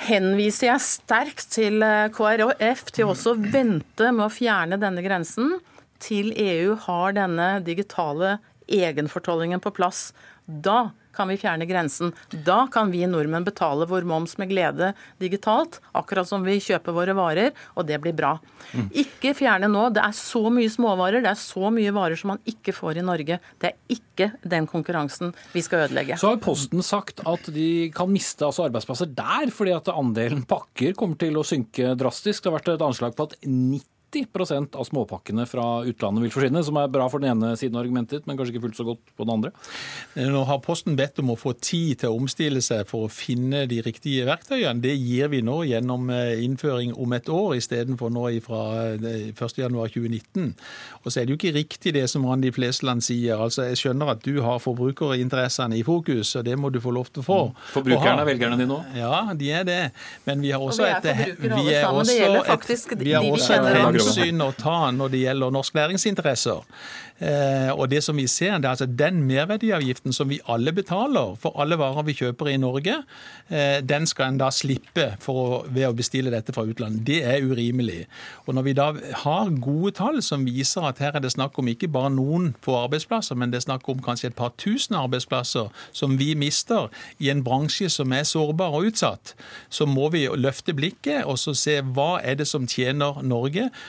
henviser jeg sterkt til eh, KrF til også å vente med å fjerne denne grensen til EU har denne digitale egenfortollingen på plass. Da kan vi fjerne grensen. Da kan vi nordmenn betale vår moms med glede digitalt, akkurat som vi kjøper våre varer, og det blir bra. Mm. Ikke fjerne nå. Det er så mye småvarer, det er så mye varer som man ikke får i Norge. Det er ikke den konkurransen vi skal ødelegge. Så har Posten sagt at de kan miste altså arbeidsplasser der, fordi at andelen pakker kommer til å synke drastisk. Det har vært et anslag på at 90 90% av småpakkene fra utlandet vil forsvinne, som er bra for den ene siden av argumentet, men kanskje ikke fullt så godt på den andre? Eh, nå har Posten bedt om å få tid til å omstille seg for å finne de riktige verktøyene. Det gir vi nå gjennom eh, innføring om et år, istedenfor nå fra 1.1.2019. Eh, og så er det jo ikke riktig det som Randi Flesland sier. Altså, Jeg skjønner at du har forbrukerinteressene i fokus, og det må du få lov til å få. Mm. Forbrukerne er velgerne dine òg? Ja, de er det. Men vi har også et, vi er også et, vi har også et hensyn å ta når det gjelder norsk næringsinteresser. Eh, og det som vi ser, det er altså Den merverdiavgiften som vi alle betaler for alle varer vi kjøper i Norge, eh, den skal en da slippe å, ved å bestille dette fra utlandet. Det er urimelig. Og Når vi da har gode tall som viser at her er det snakk om ikke bare noen få arbeidsplasser, men det er snakk om kanskje et par tusen arbeidsplasser som vi mister i en bransje som er sårbar og utsatt, så må vi løfte blikket og så se hva er det som tjener Norge.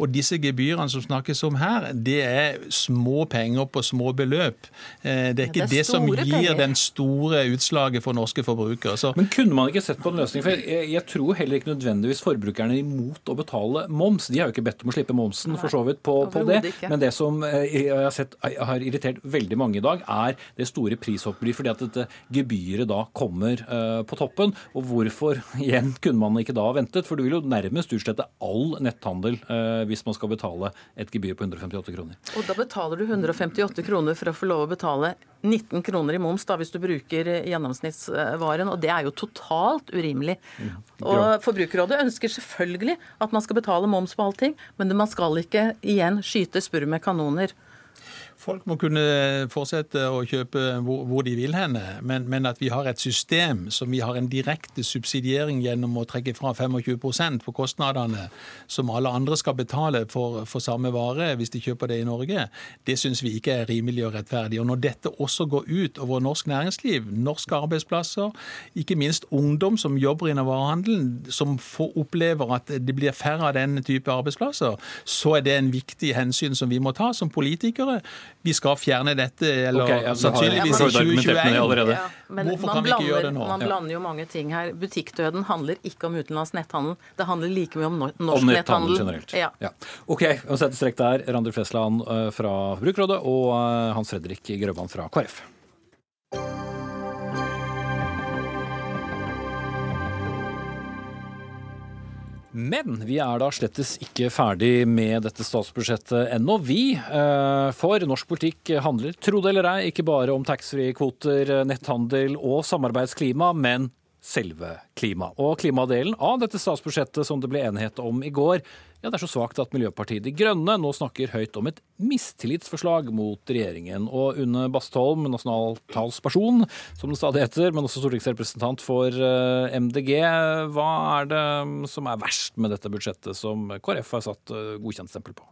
Og disse gebyrene som snakkes om her, det er små penger på små beløp. Eh, det er ikke ja, det, er det som gir penger. den store utslaget for norske forbrukere. Så. Men kunne man ikke sett på en løsning? For jeg, jeg, tror heller ikke nødvendigvis forbrukerne er imot å betale moms. De har jo ikke bedt om å slippe momsen for så vidt på, på det. Ikke. Men det som eh, jeg har sett har irritert veldig mange i dag, er det store prishoppet fordi at dette gebyret da kommer uh, på toppen. Og hvorfor igjen kunne man ikke da ventet? For du vil jo nærmest utslette all netthandel uh, hvis man skal betale et gebyr på 158 kroner. Og da betaler du 158 kroner for å få lov å betale 19 kroner i moms da, hvis du bruker gjennomsnittsvaren, og det er jo totalt urimelig. Mm. Og Forbrukerrådet ønsker selvfølgelig at man skal betale moms på allting, men man skal ikke igjen skyte spurv med kanoner. Folk må kunne fortsette å kjøpe hvor, hvor de vil henne, men, men, at vi har et system som vi har en direkte subsidiering gjennom å trekke fra 25% på kostnadene, som alle andre skal betale for, for, samme vare hvis de kjøper det i Norge, det syns vi ikke er rimelig og rettferdig. Og Når dette også går ut over norsk næringsliv, norske arbeidsplasser, ikke minst ungdom som jobber innen varehandelen, som får opplever at det blir færre av den type arbeidsplasser, så er det en viktig hensyn som vi må ta som politikere vi skal fjerne dette, eller okay, ja, sannsynligvis i så vidt argumentert med det 2021. Ja, men Hvorfor man kan vi ikke gjøre det blander, nå? Man blander jo mange ting her. Butikkdøden handler ikke om utenlandsk netthandel. Det handler like mye om no- norsk Om netthandel netthandel. generelt. Ja. Ja. OK, vi setter strek der. Randi Flesland eh, fra Forbrukerrådet og eh, Hans Fredrik Grøvan fra KrF. Men vi er da slettes ikke ferdig med dette statsbudsjettet ennå, vi. Eh, For norsk politikk handler, tro det eller ei, ikke bare om taxfree-kvoter, netthandel og samarbeidsklima, men selve klima. Og klimadelen av dette statsbudsjettet som det ble enighet om i går, ja, det er så svakt at Miljøpartiet De Grønne nå snakker høyt om et mistillitsforslag mot regjeringen. Og Une Bastholm, nasjonaltalsperson, som det stadig heter, men også stortingsrepresentant for eh, MDG. Hva er det som er verst med dette budsjettet som KrF har satt godkjent godkjentstempel på?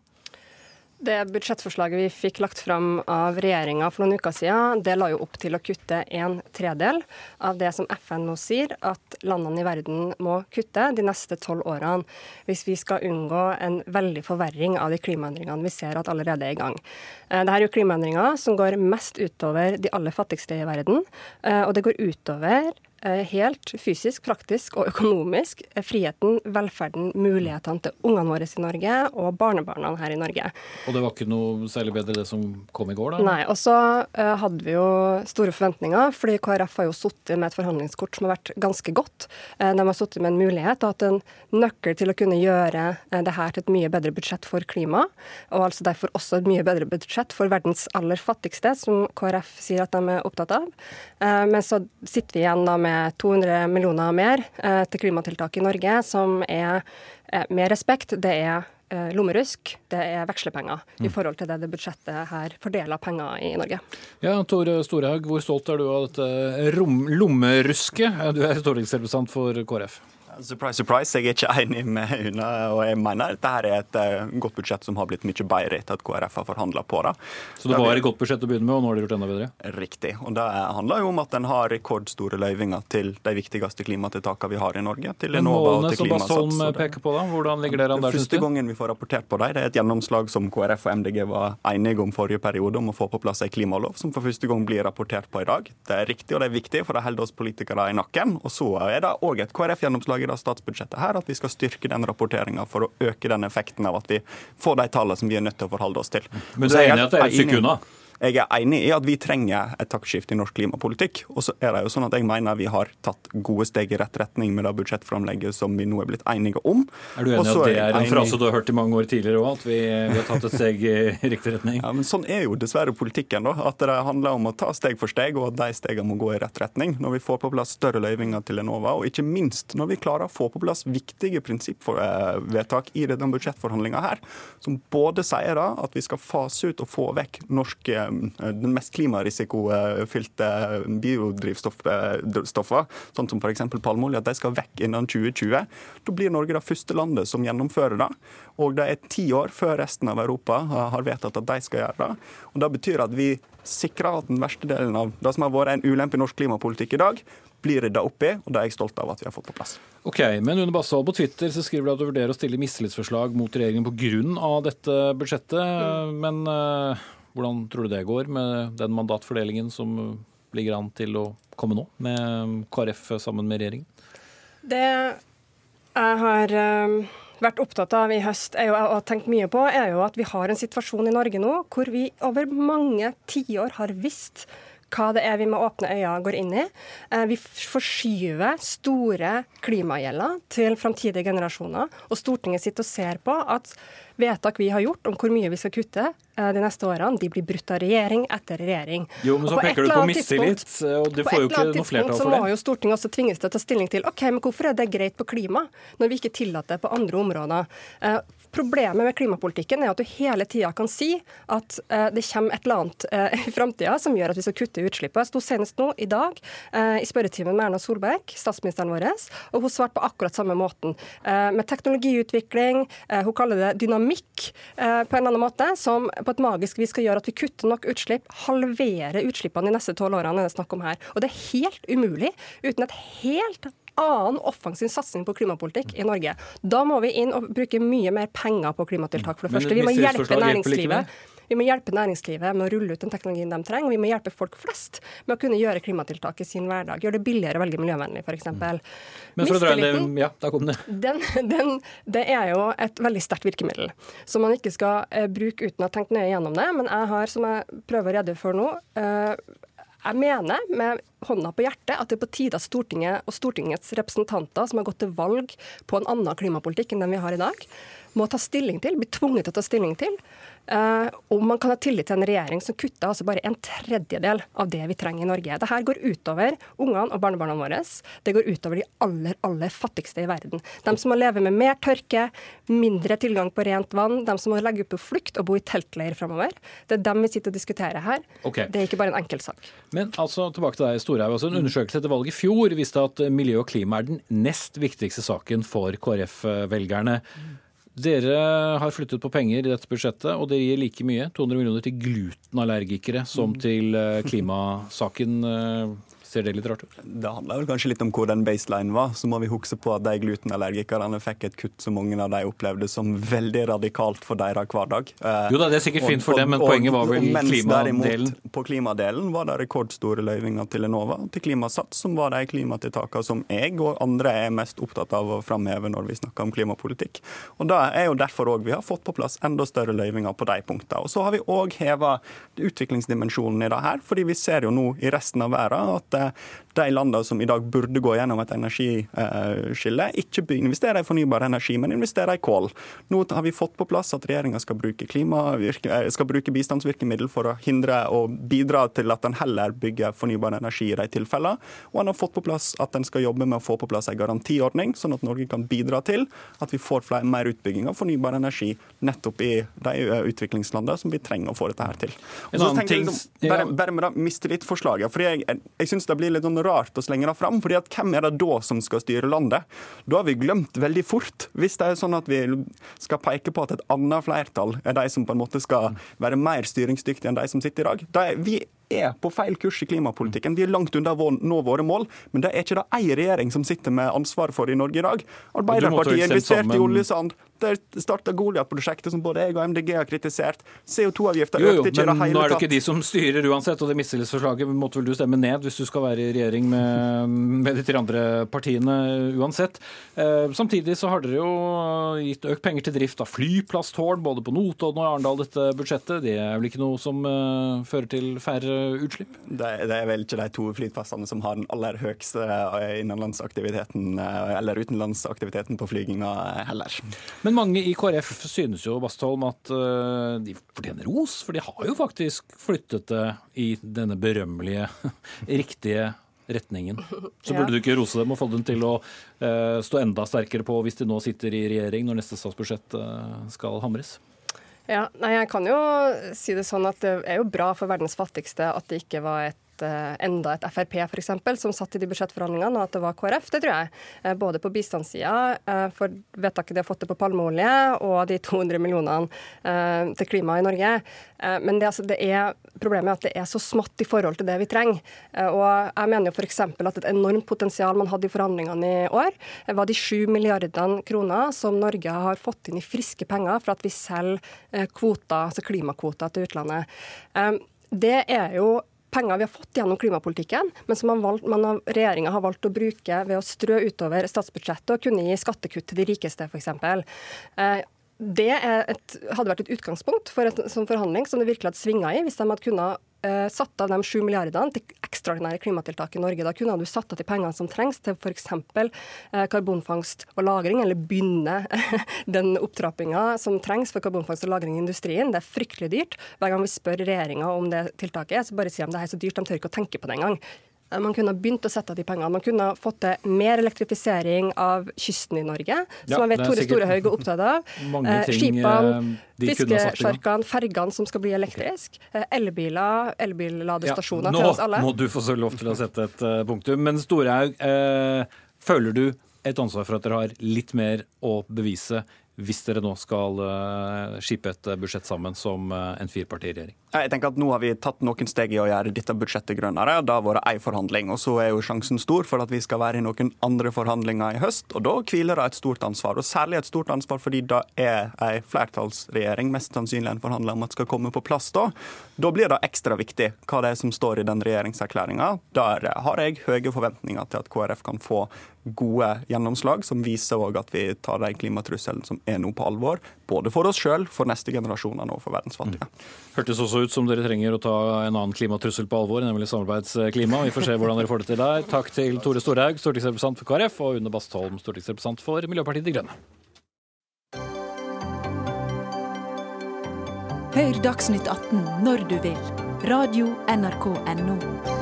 Det budsjettforslaget vi fikk lagt fram av regjeringa for noen uker siden, det la jo opp til å kutte en tredel av det som FN nå sier at landene i verden må kutte de neste tolv årene, hvis vi skal unngå en veldig forverring av de klimaendringene vi ser at allerede er i gang. Eh, Dette er jo klimaendringer som går mest utover de aller fattigste i verden, eh, og det går utover helt fysisk, praktisk og økonomisk eh, friheten, velferden, mulighetene til ungene våre i Norge og barnebarna her i Norge. Og det var ikke noe særlig bedre det som kom i går, da? Nei, og så eh, hadde vi jo store forventninger, fordi KrF har jo sittet med et forhandlingskort som har vært ganske godt. Eh, de har sittet med en mulighet og hatt en nøkkel til å kunne gjøre eh, det her til et mye bedre budsjett for klima, og altså derfor også et mye bedre budsjett for verdens aller fattigste, som KrF sier at de er opptatt av. Eh, men så sitter vi igjen da med 200 millioner mer eh, til klimatiltak i Norge, som er, eh, med respekt, det er eh, lommerusk, det er vekslepenger i forhold til det det budsjettet her fordeler penger i Norge. Ja, Tore Storehaug, hvor stolt er du av dette lommerusket? Du er stortingsrepresentant for KrF. Surprise, surprise. Jeg er ikke enig med Une. og jeg mener dette her er et eh, godt budsjett som har blitt mye bedre etter at KrF har forhandla på det. Så det var et godt budsjett å begynne med, og nå har de gjort enda bedre? Riktig. Og Det handler jo om at en har rekordstore løyvinger til de viktigste klimatiltakene vi har i Norge. Til Enova og til som Klimasats. og peker på, da? Hvordan ligger dere an der, Første gangen vi får rapportert på dem, det er et gjennomslag som KrF og MDG var enige om forrige periode, om å få på plass en klimalov, som for første gang blir rapportert på i dag. Det er riktig og det er viktig, for det holder oss politikere i nakken. Og så er det òg et KrF-gjennomslag i det statsbudsjettet her, at vi skal styrke den rapporteringa for å øke den effekten av at vi får de tallene som vi er nødt til å forholde oss til. Men du er enig i at det er et stykke unna? Jeg er enig i at vi trenger et taktskifte i norsk klimapolitikk. Og så er det jo sånn at jeg mener vi har tatt gode steg i rett retning med det budsjettframlegget som vi nå er blitt enige om. Er du enig i at det er en frase du har hørt i mange år tidligere òg, at vi, vi har tatt et steg i riktig retning? Ja, men Sånn er jo dessverre politikken. da, At det handler om å ta steg for steg, og at de stegene må gå i rett retning. Når vi får på plass større løyvinger til Enova, og ikke minst når vi klarer å få på plass viktige prinsippvedtak i denne budsjettforhandlinga her, som både sier da at vi skal fase ut og få vekk norsk, eh, den mest klimarisikofylte biodrivstoffene, sånn som f.eks. palmeolje, at de skal vekk innen 2020. Da blir Norge det første landet som gjennomfører det. Og det er ti år før resten av Europa har vedtatt at de skal gjøre det. Og Det betyr at vi sikrer at den verste delen av det som har vært en ulempe i norsk klimapolitikk i dag, blir rydda opp i, og det er jeg stolt av at vi har fått på plass. Ok, men Une Bastholm, på Twitter så skriver du at du vurderer å stille mistillitsforslag mot regjeringen pga. dette budsjettet. Men eh, hvordan tror du det går med den mandatfordelingen som ligger an til å komme nå, med KrF sammen med regjeringen? Det jeg har eh, vært opptatt av i høst jo, og tenkt mye på, er jo at vi har en situasjon i Norge nå hvor vi over mange tiår har visst hva det er vi med åpne øyne går inn i. Eh, Vi forskyver store klimagjelder til framtidige generasjoner. Og Stortinget sitter og ser på at vedtak vi har gjort om hvor mye vi skal kutte de neste årene, de blir brutt av regjering etter regjering. Jo, men så peker du eller på mistillit, og du får jo ikke noe flertall for Så må jo Stortinget også tvinges til å ta stilling til ok, men hvorfor er det greit på klima, når vi ikke tillater det på andre områder. Problemet med klimapolitikken er at du hele tida kan si at eh, det kommer et eller annet eh, i framtida som gjør at vi skal kutte utslippet. Jeg sto senest nå i dag eh, i spørretimen med Erna Solberg, statsministeren vår, og hun svarte på akkurat samme måten. Med teknologiutvikling, hun kaller det dynamikk på en eller annen måte, som på et magisk vis skal gjøre at vi kutter nok utslipp, halverer utslippene de neste tolv årene er det snakk om her. Og det er helt umulig uten et helt annen offensiv satsing på klimapolitikk i Norge. Da må vi inn og bruke mye mer penger på klimatiltak, for det første. Vi må hjelpe næringslivet. Vi må hjelpe næringslivet med å rulle ut den teknologien de trenger. og Vi må hjelpe folk flest med å kunne gjøre klimatiltak i sin hverdag. Gjøre det billigere å velge miljøvennlig, f.eks. Å Mistilliten- Ja, der kom det. den, den, det er jo et veldig sterkt virkemiddel, som man ikke skal eh, bruke uten å ha tenkt nøye gjennom det. Men jeg har, som jeg prøver å redegjøre for nå, eh, jeg mener med hånda på hjertet at det er på tide at Stortinget og Stortingets representanter som har gått til valg på en annen klimapolitikk enn den vi har i dag, må ta stilling til, bli tvunget til å ta stilling til eh, om man kan ha tillit til en regjering som kutter altså bare en tredjedel av det vi trenger i Norge. Dette går utover ungene og barnebarna våre. Det går utover de aller, aller fattigste i verden. De som må leve med mer tørke, mindre tilgang på rent vann, de som må legge ut på flukt og bo i teltleir framover. Det er dem vi sitter og diskuterer her. Okay. Det er ikke bare en enkeltsak. Men altså, tilbake til deg, Storhaug. Altså, en undersøkelse etter valget i fjor viste at miljø og klima er den nest viktigste saken for KrF-velgerne. Dere har flyttet på penger i dette budsjettet, og dere gir like mye, 200 millioner, til glutenallergikere som til eh, klimasaken. Ser det litt rart ut? Det handler vel kanskje litt om hvor den baseline var. Så må vi huske på at de glutenallergikerne fikk et kutt som mange av de opplevde som veldig radikalt for deres hverdag. Jo da, det er sikkert fint for og- dem, men og- poenget var vel klimadelen. derimot På klimadelen var det rekordstore løyvinger til Enova og til Klimasats, som var de klimatiltakene som jeg og andre er mest opptatt av å framheve når vi snakker om klimapolitikk. Og Det er jo derfor òg vi har fått på plass enda større løyvinger på de punktene. Og Så har vi òg heva utviklingsdimensjonen i det her, fordi vi ser jo nå i resten av verden at eh, de landene som i dag burde gå gjennom et energiskille, ikke investere investerer i fornybar energi, men investerer i kål. Nå har vi fått på plass at regjeringa skal eh, skal bruke bistandsvirkemiddel for å hindre og bidra til at en heller bygger fornybar energi i de tilfellene. Og en har fått på plass at en skal jobbe med å få på plass en garantiordning, sånn at Norge kan bidra til at vi får flere, mer utbygging av fornybar energi nettopp i de eh, utviklingslandene som vi trenger å få dette her til. Og så tenker jeg liksom, bare, bare med det mistillitsforslaget. fordi Jeg, jeg, jeg synes det blir litt sånn rart å slenge det fram. fordi at Hvem er det da som skal styre landet? Da har vi glemt veldig fort. Hvis det er sånn at vi skal peke på at et annet flertall er de som på en måte skal være mer styringsdyktige enn de som sitter i dag. Da er vi er på feil kurs i klimapolitikken. Vi er langt unna å nå våre mål, men det er ikke det ei regjering som sitter med ansvaret for i Norge i dag. Arbeiderpartiet investerte i oljesand. Starta Goliat-prosjektet, som både jeg og MDG har kritisert. CO2-avgifta Jo, jo, økte ikke i det hele nå er det ikke de som styrer uansett, og det mistillitsforslaget måtte vel du stemme ned hvis du skal være i regjering med, med de tre andre partiene uansett. Eh, samtidig så har dere jo gitt økt penger til drift av flyplasstårn både på Notodden og Arendal dette budsjettet. Det er vel ikke noe som eh, fører til færre utslipp? Det, det er vel ikke de to flyplassene som har den aller høyeste eh, innenlandsaktiviteten eller utenlandsaktiviteten på flyginga heller. Men mange i KrF synes jo Bastholm, at uh, de fortjener ros, for de har jo faktisk flyttet det i denne berømmelige, *laughs* riktige retningen. Så Ja. burde du ikke rose dem og få dem til å uh, stå enda sterkere på hvis de nå sitter i regjering når neste statsbudsjett uh, skal hamres. Ja, nei, jeg kan jo si det sånn at det er jo bra for verdens fattigste at det ikke var et eh, enda et Frp for eksempel, som satt i de budsjettforhandlingene, og at det var KrF. Det tror jeg. Eh, Både på bistandssida, eh, for vedtaket de har fått det på palmeolje, og de *laughs* 200 millionene til klima i Norge. Men det, altså, det er, problemet er at det er så smått i forhold til det vi trenger. Og jeg mener jo f.eks. at et enormt potensial man hadde i forhandlingene i år, var de 7 milliardene kroner som Norge har fått inn i friske penger for at vi selger kvoter, altså klimakvoter til utlandet. Det er jo penger vi har fått gjennom klimapolitikken, men som regjeringa har valgt å bruke ved å strø utover statsbudsjettet og kunne gi skattekutt til de rikeste, f.eks. Eh, det et, hadde vært et utgangspunkt for en sånn forhandling som det virkelig hadde svinga i, hvis de hadde kunnet eh, satt av de 7 milliardene til ekstraordinære klimatiltak i Norge. Da kunne du satt av de pengene som trengs til f.eks. Eh, karbonfangst og -lagring, eller begynne *laughs* den opptrappinga som trengs for karbonfangst og -lagring i industrien. Det er fryktelig dyrt. Hver gang vi spør regjeringa om det tiltaket, så bare sier de det er så dyrt, de tør ikke å tenke på det engang. Eh, Man kunne ha begynt å sette av de pengene. Man kunne ha fått til mer elektrifisering av kysten i Norge, som Ja, jeg vet Tore Storehaug er opptatt av. *laughs* Eh, ting, Skipene, eh, fiskesjarkene, fergene som skal bli elektrisk. Eh, Elbiler, elbilladestasjoner nå til oss alle. må du få så lov til å sette et eh, punktum. Men Storehaug, eh, føler du et ansvar for at dere har litt mer å bevise hvis dere nå skal uh, skipe et budsjett sammen som uh, en firepartiregjering? Jeg tenker at Nå har vi tatt noen steg i å gjøre dette budsjettet grønnere. Det har vært ei forhandling. og Så er jo sjansen stor for at vi skal være i noen andre forhandlinger i høst. og Da hviler det et stort ansvar. og Særlig et stort ansvar fordi det er ei flertallsregjering mest sannsynlig en forhandler om at skal komme på plass da. Da blir det ekstra viktig hva det er som står i den regjeringserklæringa. Der har jeg høye forventninger til at KrF kan få gode gjennomslag som viser at vi tar den klimatrusselen som er nå på alvor. Både for oss sjøl, for neste generasjoner og for verdens fattige. Mm. Hørtes også ut som dere trenger å ta en annen klimatrussel på alvor, nemlig samarbeidsklima. Vi får se hvordan dere får det til der. Takk til Tore Storhaug, stortingsrepresentant for KrF, og Une Bastholm, stortingsrepresentant for Miljøpartiet De Grønne. Hør Dagsnytt 18 når du vil. Radio NRK Radio.nrk.no.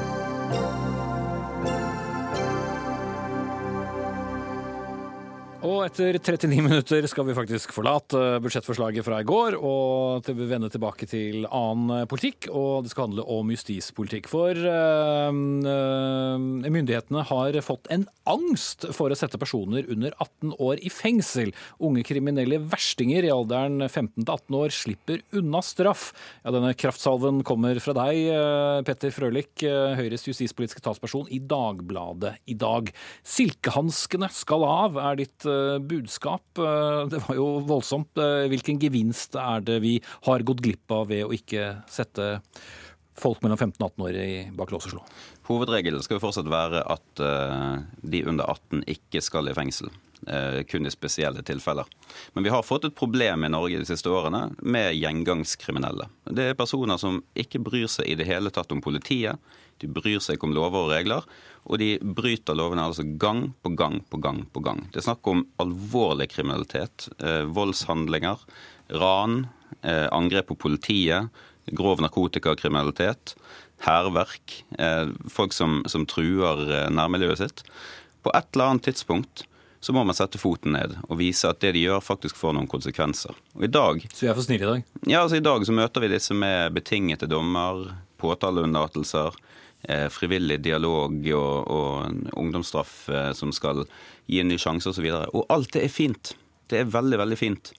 Og etter 39 minutter skal vi faktisk forlate budsjettforslaget fra i går og til vende tilbake til annen politikk. Og det skal handle om justispolitikk. For øh, myndighetene har fått en angst for å sette personer under 18 år i fengsel. Unge kriminelle verstinger i alderen 15 til 18 år slipper unna straff. Ja, denne kraftsalven kommer fra deg, eh, Petter Frølich, Høyres justispolitiske talsperson i Dagbladet i dag. Silkehanskene skal av, er ditt Eh, budskap. Eh, det var jo voldsomt. Eh, hvilken gevinst er det vi har gått glipp av ved å ikke sette folk mellom 15 og 18 år bak lås og slå? Hovedregelen skal jo fortsatt være at de under 18 ikke skal i fengsel. Kun i spesielle tilfeller. Men vi har fått et problem i Norge de siste årene med gjengangskriminelle. Det er personer som ikke bryr seg i det hele tatt om politiet. De bryr seg ikke om lover og regler, og de bryter lovene altså gang på gang på gang på gang. Det er snakk om alvorlig kriminalitet. Eh, voldshandlinger, ran, eh, angrep på politiet, grov narkotikakriminalitet, hærverk. Eh, folk som, som truer eh, nærmiljøet sitt. På et eller annet tidspunkt så må man sette foten ned og vise at det de gjør, faktisk får noen konsekvenser. Og i dag, Så vi er for snille i dag? Ja, altså i dag så møter vi disse med betingete dommer, påtaleunnlatelser, frivillig dialog og, og ungdomsstraff eh, som skal gi en ny sjanse osv. Og, og alt det er fint. Det er veldig, veldig fint.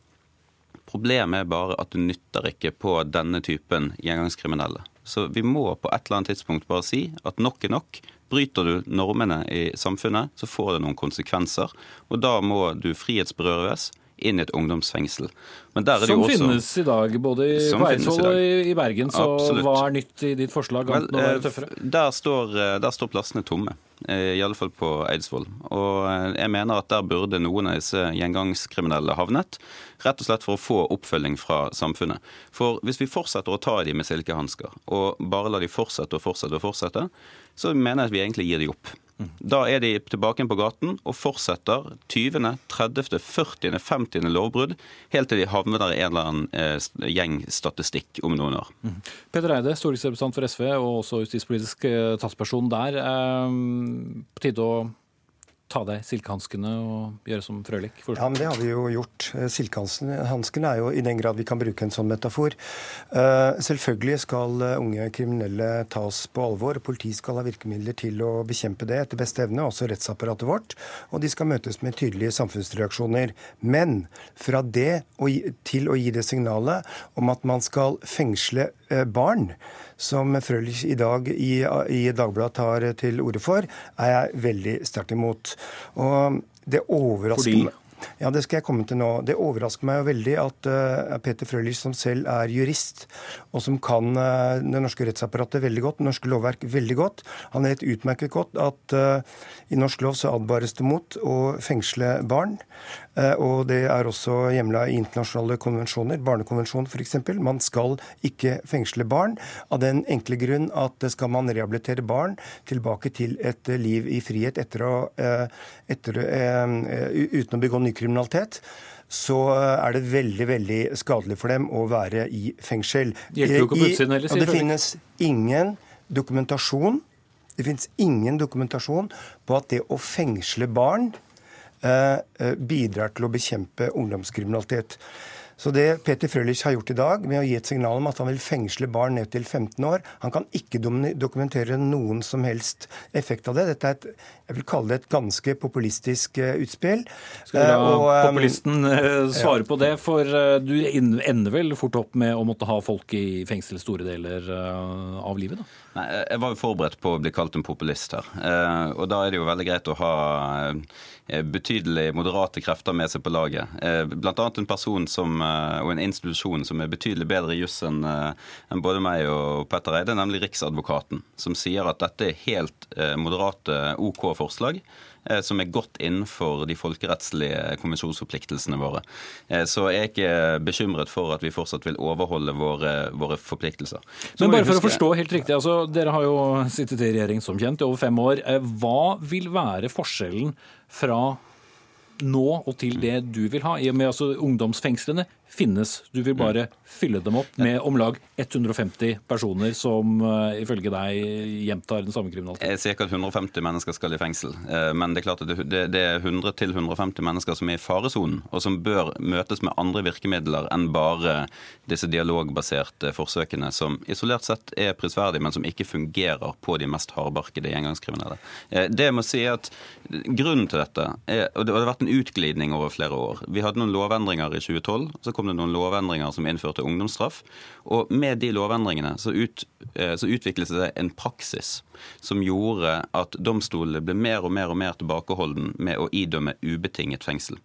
Problemet er bare at det nytter ikke på denne typen gjengangskriminelle. Så vi må på et eller annet tidspunkt bare si at nok er nok. Bryter du normene i samfunnet, så får det noen konsekvenser. Og da må du frihetsberøves inn i et ungdomsfengsel. som også, finnes i dag, både i, Eidsvoll og i, Bergen. Så Absolutt. hva er nytt i ditt forslag? Vel, eh, der, står, eh, der står plassene tomme. Eh, I alle fall på Eidsvoll. Og jeg mener at der burde noen av disse gjengangskriminelle havnet. Rett og slett for å få oppfølging fra samfunnet. For hvis vi fortsetter å ta dem med silkehansker, og bare lar de fortsette og fortsette og fortsette, så mener jeg at vi egentlig gir de opp. Da er de tilbake på gaten og fortsetter 20., 30., 40., 50. lovbrudd helt til de havner i en eller annen eh, gjengstatistikk om noen år. Mm. Peter Eide, stortingsrepresentant for SV og også justispolitisk eh, talsperson der. Eh, på tide å ta deg silkehanskene og gjøre som Frølich? Ja, men det har vi jo gjort. Eh, silkehanskene er jo i den grad vi kan bruke en sånn metafor. Uh, selvfølgelig skal eh, unge kriminelle tas på alvor. Politiet skal ha virkemidler til å bekjempe det etter beste evne, også rettsapparatet vårt. Og de skal møtes med tydelige samfunnsreaksjoner. Men fra det til å gi det signalet om at man skal fengsle barn, som Frølich i dag i, i Dagbladet tar til orde for, er jeg veldig sterkt imot. Og det overrasker meg ja, det skal jeg komme til nå. Det overrasker meg jo veldig at uh, Peter Frølich, som selv er jurist, og som kan uh, det norske rettsapparatet veldig godt, det norske lovverk veldig godt, han vet utmerket godt at uh, i norsk lov så advares det mot å fengsle barn. Eh, og det er også hjemla i internasjonale konvensjoner, barnekonvensjonen f.eks. Man skal ikke fengsle barn av den enkle grunn at skal man rehabilitere barn tilbake til et liv i frihet etter å, eh, etter, eh, uten å begå ny kriminalitet så er det veldig veldig skadelig for dem å være i fengsel. Hjelper jo ikke på utsiden heller, sier Det finnes ingen dokumentasjon det finnes ingen dokumentasjon på at det å fengsle barn bidrar til å bekjempe ungdomskriminalitet. Så det Peter Frølich har gjort i dag, med å gi et signal om at han vil fengsle barn ned til 15 år Han kan ikke dokumentere noen som helst effekt av det. Dette er et, jeg vil kalle det et ganske populistisk uh, utspill. Skal vi la og, populisten svare ja. på det? For du ender vel fort opp med å måtte ha folk i fengsel store deler av livet? da? Nei, Jeg var jo forberedt på å bli kalt en populist her. Og da er det jo veldig greit å ha Eh, betydelig moderate krefter med seg på laget. Eh, Bl.a. en person som, eh, og en institusjon som er betydelig bedre i juss enn både meg og Petter Eide, nemlig Riksadvokaten, som sier at dette er helt moderate OK forslag som er godt innenfor de folkerettslige konvensjonsforpliktelsene våre. Så jeg er ikke bekymret for at vi fortsatt vil overholde våre, våre forpliktelser. Så Men bare for å forstå helt riktig, altså, Dere har jo sittet i regjering som kjent i over fem år. Hva vil være forskjellen fra nå og til det du vil ha? I og med altså Ungdomsfengslene finnes. Du vil bare fylle dem opp med om lag 150 personer som uh, ifølge deg gjentar den samme kriminaliteten. Ikke at 150 mennesker skal i fengsel, uh, men det er klart at det, er 100-150 mennesker som er i faresonen, og som bør møtes med andre virkemidler enn bare disse dialogbaserte forsøkene, som isolert sett er prisverdige, men som ikke fungerer på de mest hardbarkede gjengangskriminelle. Det må si at Grunnen til dette er, og det har vært en utglidning over flere år. Vi hadde noen lovendringer i 2012. så kom det noen lovendringer som innførte ungdomsstraff. Og med de lovendringene så, ut, eh, så utviklet det en praksis som gjorde at domstolene ble mer og mer og mer tilbakeholden med å idømme ubetinget fengsel.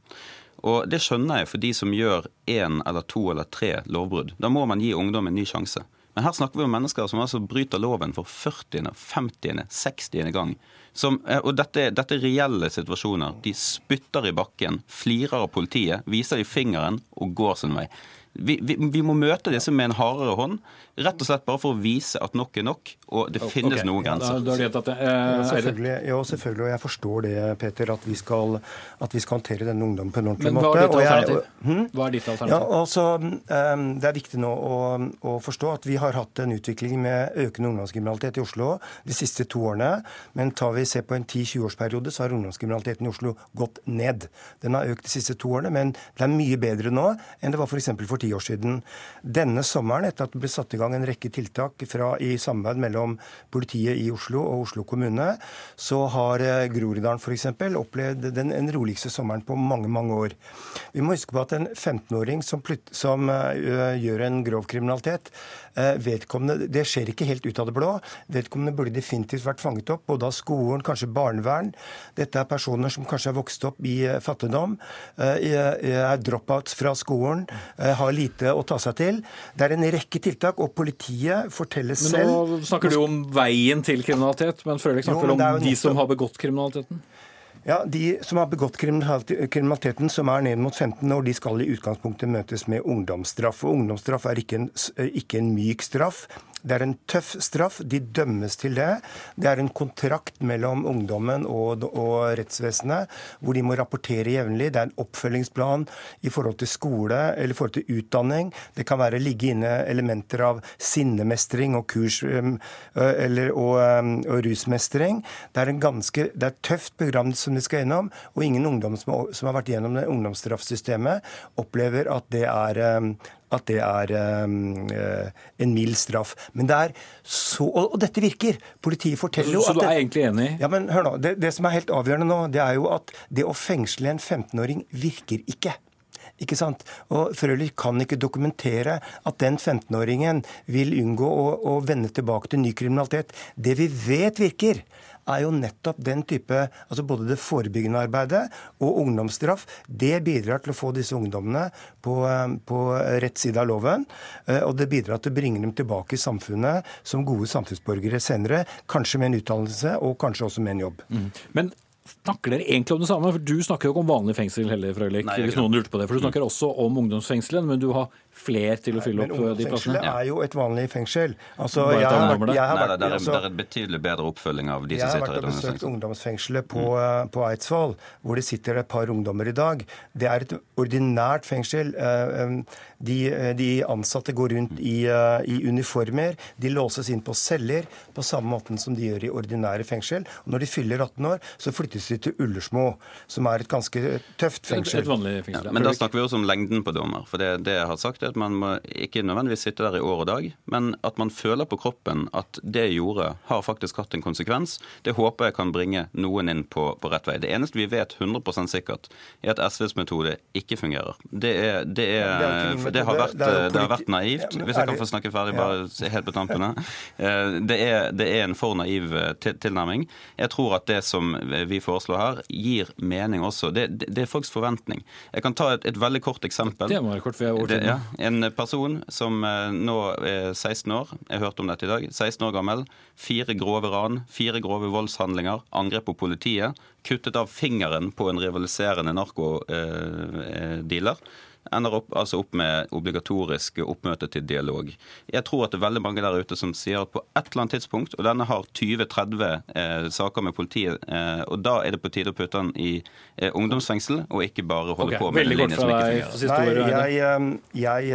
Og Det skjønner jeg for de som gjør én eller to eller tre lovbrudd. Da må man gi ungdom en ny sjanse. Men her snakker vi om mennesker som altså bryter loven for 40., 50., 60. gang. Som, eh, og dette, dette, er reelle situasjoner. De spytter i bakken, flirer av politiet, viser i fingeren og går sin vei. Vi, vi, vi, må møte disse med en hardere hånd, rett og slett bare for å vise at nok er nok, og det finnes okay. noen grenser. Da, da det. Eh, ja, selvfølgelig, ja, selvfølgelig, og jeg forstår det, Peter, at vi skal, at vi skal håndtere denne ungdommen på en ordentlig måte. Men hva er ditt alternativ? Jeg, hm? Hva er ditt alternativ? Ja, altså, um, det er viktig nå å, å, forstå at vi har hatt en utvikling med økende ungdomskriminalitet i Oslo de siste to årene. Men tar vi se på en 10-20-årsperiode, så har ungdomskriminaliteten i Oslo gått ned. Den har økt de siste to årene, men det er mye bedre nå enn det var f.eks. for, for ti år siden. Denne sommeren, etter at det ble satt i gang en rekke tiltak fra, i samarbeid mellom politiet i Oslo og Oslo kommune, så har eh, Groruddalen f.eks. opplevd den, den roligste sommeren på mange, mange år. Vi må huske på at en 15-åring som, som uh, gjør en grov kriminalitet, uh, vedkommende Det skjer ikke helt ut av det blå. Vedkommende burde definitivt vært fanget opp, både av skolen, kanskje barnevern. Dette er personer som kanskje har vokst opp i uh, fattigdom, er dropouts fra skolen, har lite å ta seg til. Det er en rekke tiltak, og politiet forteller selv Men Nå snakker du om veien til kriminalitet, men Frølich snakker jo, om de som har begått kriminaliteten? Ja, De som har begått kriminaliteten, som er ned mot 15 år, de skal i utgangspunktet møtes med ungdomsstraff. Og ungdomsstraff er ikke en, ikke en myk straff. Det er en tøff straff. De dømmes til det. Det er en kontrakt mellom ungdommen og, og rettsvesenet, hvor de må rapportere jevnlig. Det er en oppfølgingsplan i forhold til skole eller i forhold til utdanning. Det kan være ligge inne elementer av sinnemestring og kurs eller, og, og rusmestring. Det er, ganske, det er et tøft program som de skal gjennom, og ingen ungdom som som har vært gjennom det ungdomsstraffsystemet, opplever at det er at det er um, en mild straff. Men det er så Og, dette virker. Politiet forteller jo så, at Så du er egentlig enig? Ja, men hør nå. Det, det som er helt avgjørende nå, det er jo at det å fengsle en 15-åring virker ikke. Ikke sant? Og Frølich kan ikke dokumentere at den 15-åringen vil unngå å, å vende tilbake til ny kriminalitet. Det vi vet virker, er jo nettopp den type altså Både det forebyggende arbeidet og ungdomsstraff det bidrar til å få disse ungdommene på, eh, på rett side av loven. Eh, og det bidrar til å bringe dem tilbake i samfunnet som gode samfunnsborgere senere. Kanskje med en utdannelse og kanskje også med en jobb. Mm. Men Snakker dere egentlig om det samme? For Du snakker jo ikke om vanlig fengsel heller, Frøylik, hvis noen lurte på det. For du snakker også om ungdomsfengselen, men du har fler til å fylle opp Nei, de plassene? Men er jo et vanlig fengsel. Altså, jeg, har jeg har vært, Nei, det, er, altså, det er en betydelig bedre oppfølging av de som sitter i ungdomsfengsel. Jeg har vært og besøkt ungdomsfengselet på, mm. Eh, på Eidsvoll, hvor det sitter et par ungdommer i dag. Det er et ordinært fengsel. Eh, de, de ansatte går rundt i, i, uniformer. De låses inn på celler på samme måte som de gjør i ordinære fengsel. Og når de fyller 18 år, så flyttes de til Ullersmo, som er et ganske tøft fengsel. Et vanlig fengsel. Ja, men da snakker vi også om lengden på dommer. For det, det jeg har sagt er at Man må ikke nødvendigvis sitte der i år og dag, men at man føler på kroppen at det jeg gjorde, har faktisk hatt en konsekvens. Det håper jeg kan bringe noen inn på, på rett vei. Det eneste vi vet 100 sikkert, er at SVs metode ikke fungerer. Det, er, det, er, for det, har, vært, det har vært naivt. Hvis jeg kan få snakke ferdig bare helt på tampene. Det er, det er en for naiv tilnærming. Jeg tror at det som vi foreslår her, gir mening også. Det, det er folks forventning. Jeg kan ta et, et veldig kort eksempel. Det må være kort, for jeg har det, ja, En person som nå er 16 år, jeg hørte om dette i dag, 16 år gammel, fire grove ran, fire grove voldshandlinger, angrep på politiet, kuttet av fingeren på en rivaliserende narkodealer ender opp, altså opp med obligatorisk oppmøte til dialog. Jeg tror at det er veldig mange der ute som sier at på et eller annet tidspunkt, og denne har 20-30 eh, saker med politiet, eh, og da er det på tide å putte den i eh, ungdomsfengsel, og ikke bare holde okay, på med en linje som ikke fungerer. Nei, jeg, jeg,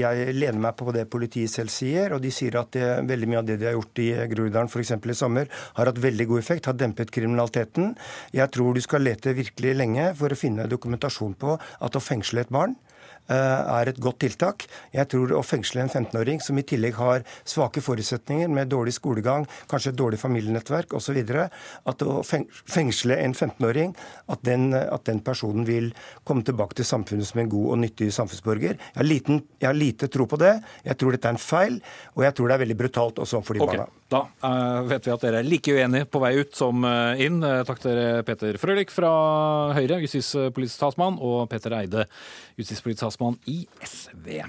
jeg, lener meg på det politiet selv sier, og de sier at det, veldig mye av det de har gjort i Groruddalen f.eks. i sommer, har hatt veldig god effekt, har dempet kriminaliteten. Jeg tror du skal lete virkelig lenge for å finne dokumentasjon på at å fengsle et barn er et godt tiltak. Jeg tror å fengsle en 15-åring som i tillegg har svake forutsetninger med dårlig skolegang, kanskje et dårlig familienettverk osv., at å fengsle en 15-åring, at, at, den personen vil komme tilbake til samfunnet som en god og nyttig samfunnsborger. Jeg har, liten, jeg har lite tro på det. Jeg tror dette er en feil, og jeg tror det er veldig brutalt også for de okay. barna. Da uh, vet vi at dere er like uenige på vei ut som uh, inn. Takk til dere Peter Frølich fra Høyre, justispolitisk talsmann, og Peter Eide, justispolitisk talsmann i SV.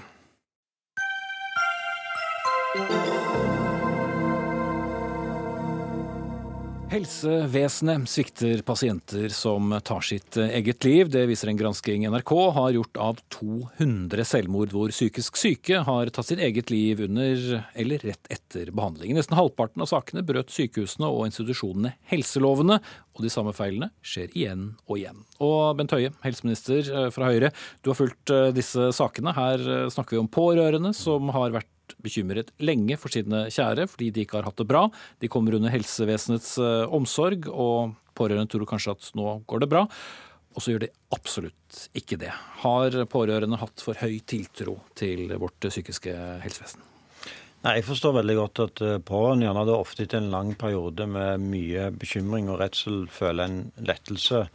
Helsevesenet svikter pasienter som tar sitt eget liv. Det viser en gransking NRK har gjort av 200 selvmord hvor psykisk syke har tatt sitt eget liv under eller rett etter behandling. Nesten halvparten av sakene brøt sykehusene og institusjonene helselovene, og de samme feilene skjer igjen og igjen. Og Bent Høie, helseminister eh, fra Høyre, du har fulgt eh, disse sakene. Her eh, snakker vi om pårørende som har vært bekymret lenge for sine kjære fordi de ikke har hatt det bra. De kommer under helsevesenets eh, omsorg, og pårørende tror kanskje at nå går det bra. Og så gjør de absolutt ikke det. Har pårørende hatt for høy tiltro til vårt psykiske helsevesen? Nei, Jeg forstår veldig godt at eh, pårørende gjerne hadde ofte etter en lang periode med mye bekymring og redsel føler en lettelse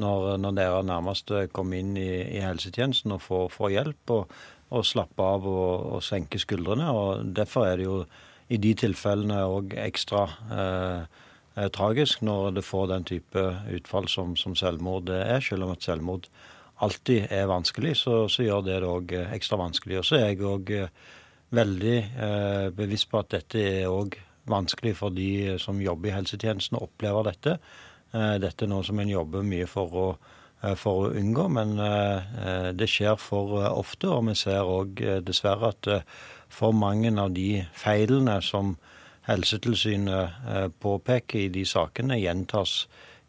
når, når deres nærmeste kommer inn i, i helsetjenesten og får, får hjelp. og å slappe av og, og, senke skuldrene. og Derfor er det jo i de tilfellene òg ekstra eh, eh, tragisk når det får den type utfall som, som, selvmord er. Selv om et selvmord alltid er vanskelig, så, så gjør det det òg eh, ekstra vanskelig. Og så er jeg òg eh, veldig eh, bevisst på at dette er òg vanskelig for de som jobber i helsetjenesten og opplever dette. Eh, dette er noe som en jobber mye for å for å unngå, men eh, det skjer for eh, ofte. Og vi ser òg dessverre at for mange av de feilene som Helsetilsynet påpeker i de sakene, gjentas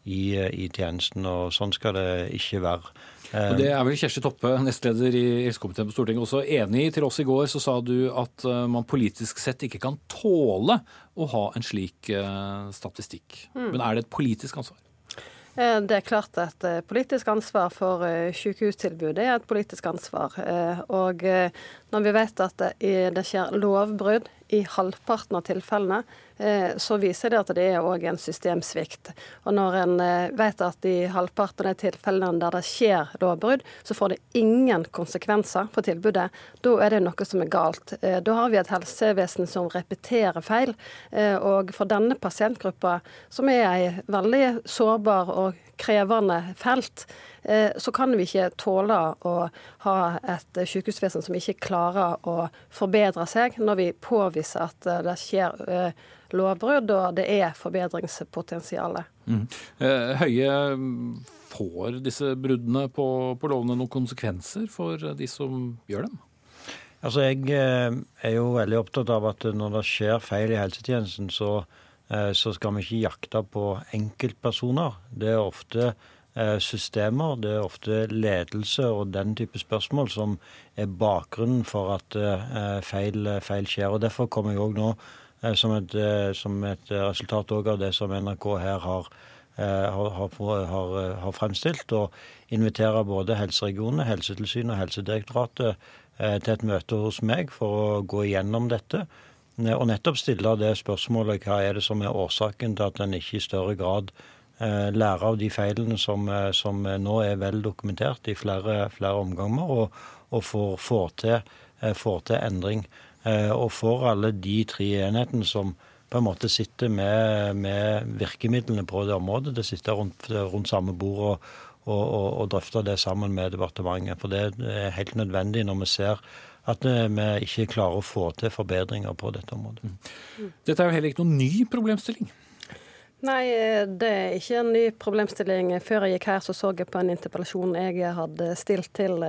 i, i tjenesten. Og sånn skal det ikke være. Og Det er vel Kjersti Toppe, nestleder i helsekomiteen på Stortinget, også enig i. Til oss i går så sa du at man politisk sett ikke kan tåle å ha en slik statistikk. Mm. Men er det et politisk ansvar? Eh, det er klart at eh, politisk ansvar for eh, sykehustilbudet er et politisk ansvar. Og når vi vet at det skjer lovbrudd i halvparten av tilfellene, så viser det at det er òg en systemsvikt. Og når en eh, vet at i halvparten av tilfellene der det skjer lovbrudd, så får det ingen konsekvenser for tilbudet, da er det noe som er galt. Eh, da har vi et helsevesen som repeterer feil. Og for denne pasientgruppa, som er ei veldig sårbar og krevende felt, Eh, så kan vi ikke tåle å ha et sykehusvesen som ikke klarer å forbedre seg, når vi påviser at eh, det skjer eh, lovbrudd og det er forbedringspotensial. Mm. Høie, får disse bruddene på, på lovene noen konsekvenser for de som gjør dem? Altså, Jeg er jo veldig opptatt av at når det skjer feil i helsetjenesten, så, så skal vi ikke jakte på enkeltpersoner. Det er ofte Eh, systemer. Det er ofte ledelse og den type spørsmål som er bakgrunnen for at eh, feil, feil skjer. Og Derfor kommer jeg òg nå, eh, som et, som et resultat av det som NRK her har har, har, har, fremstilt. Og inviterer både helseregionene, Helsetilsynet og Helsedirektoratet til et møte hos meg for å gå igjennom dette. Og nettopp stille det spørsmålet hva er det som er årsaken til at en ikke i større grad lærer av de feilene som, som nå er vel dokumentert i flere, flere omganger, og, og får, får, til, får til endring. Og for alle de tre enhetene som på en måte sitter med, med virkemidlene på det området. Det sitter rundt, rundt samme bord og, og, og, og drøfter det sammen med departementet. For det er helt nødvendig når vi ser at vi ikke klarer å få til forbedringer på dette området. Dette er jo heller ikke noen ny problemstilling. Nei, det er ikke en ny problemstilling. Før jeg gikk her, så så jeg på en interpellasjon jeg hadde stilt til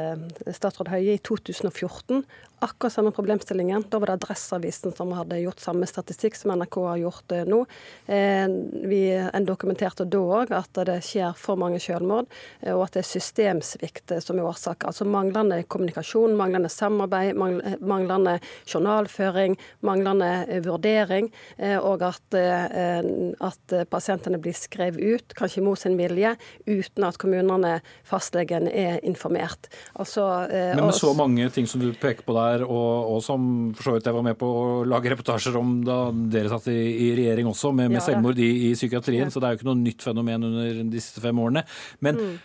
statsråd Høie i 2014 akkurat samme problemstillingen. Da var det Adresseavisen som hadde gjort samme statistikk som NRK har gjort eh, nå. Vi vi dokumenterte da òg at det skjer for mange selvmord, eh, og at det er systemsvikt som er årsak. Altså manglende kommunikasjon, manglende samarbeid, manglende journalføring, manglende vurdering, og at, at pasientene blir skrevet ut, kanskje mot sin vilje, uten at kommunene, fastlegen, er informert. Altså, Men med så mange ting som du peker på der, der, og, og, som for så vidt jeg var med på å lage reportasjer om da dere satt i, i regjering også, med, med ja, selvmord i, i psykiatrien. Ja. Så det er jo ikke noe nytt fenomen under disse fem årene. Men mm.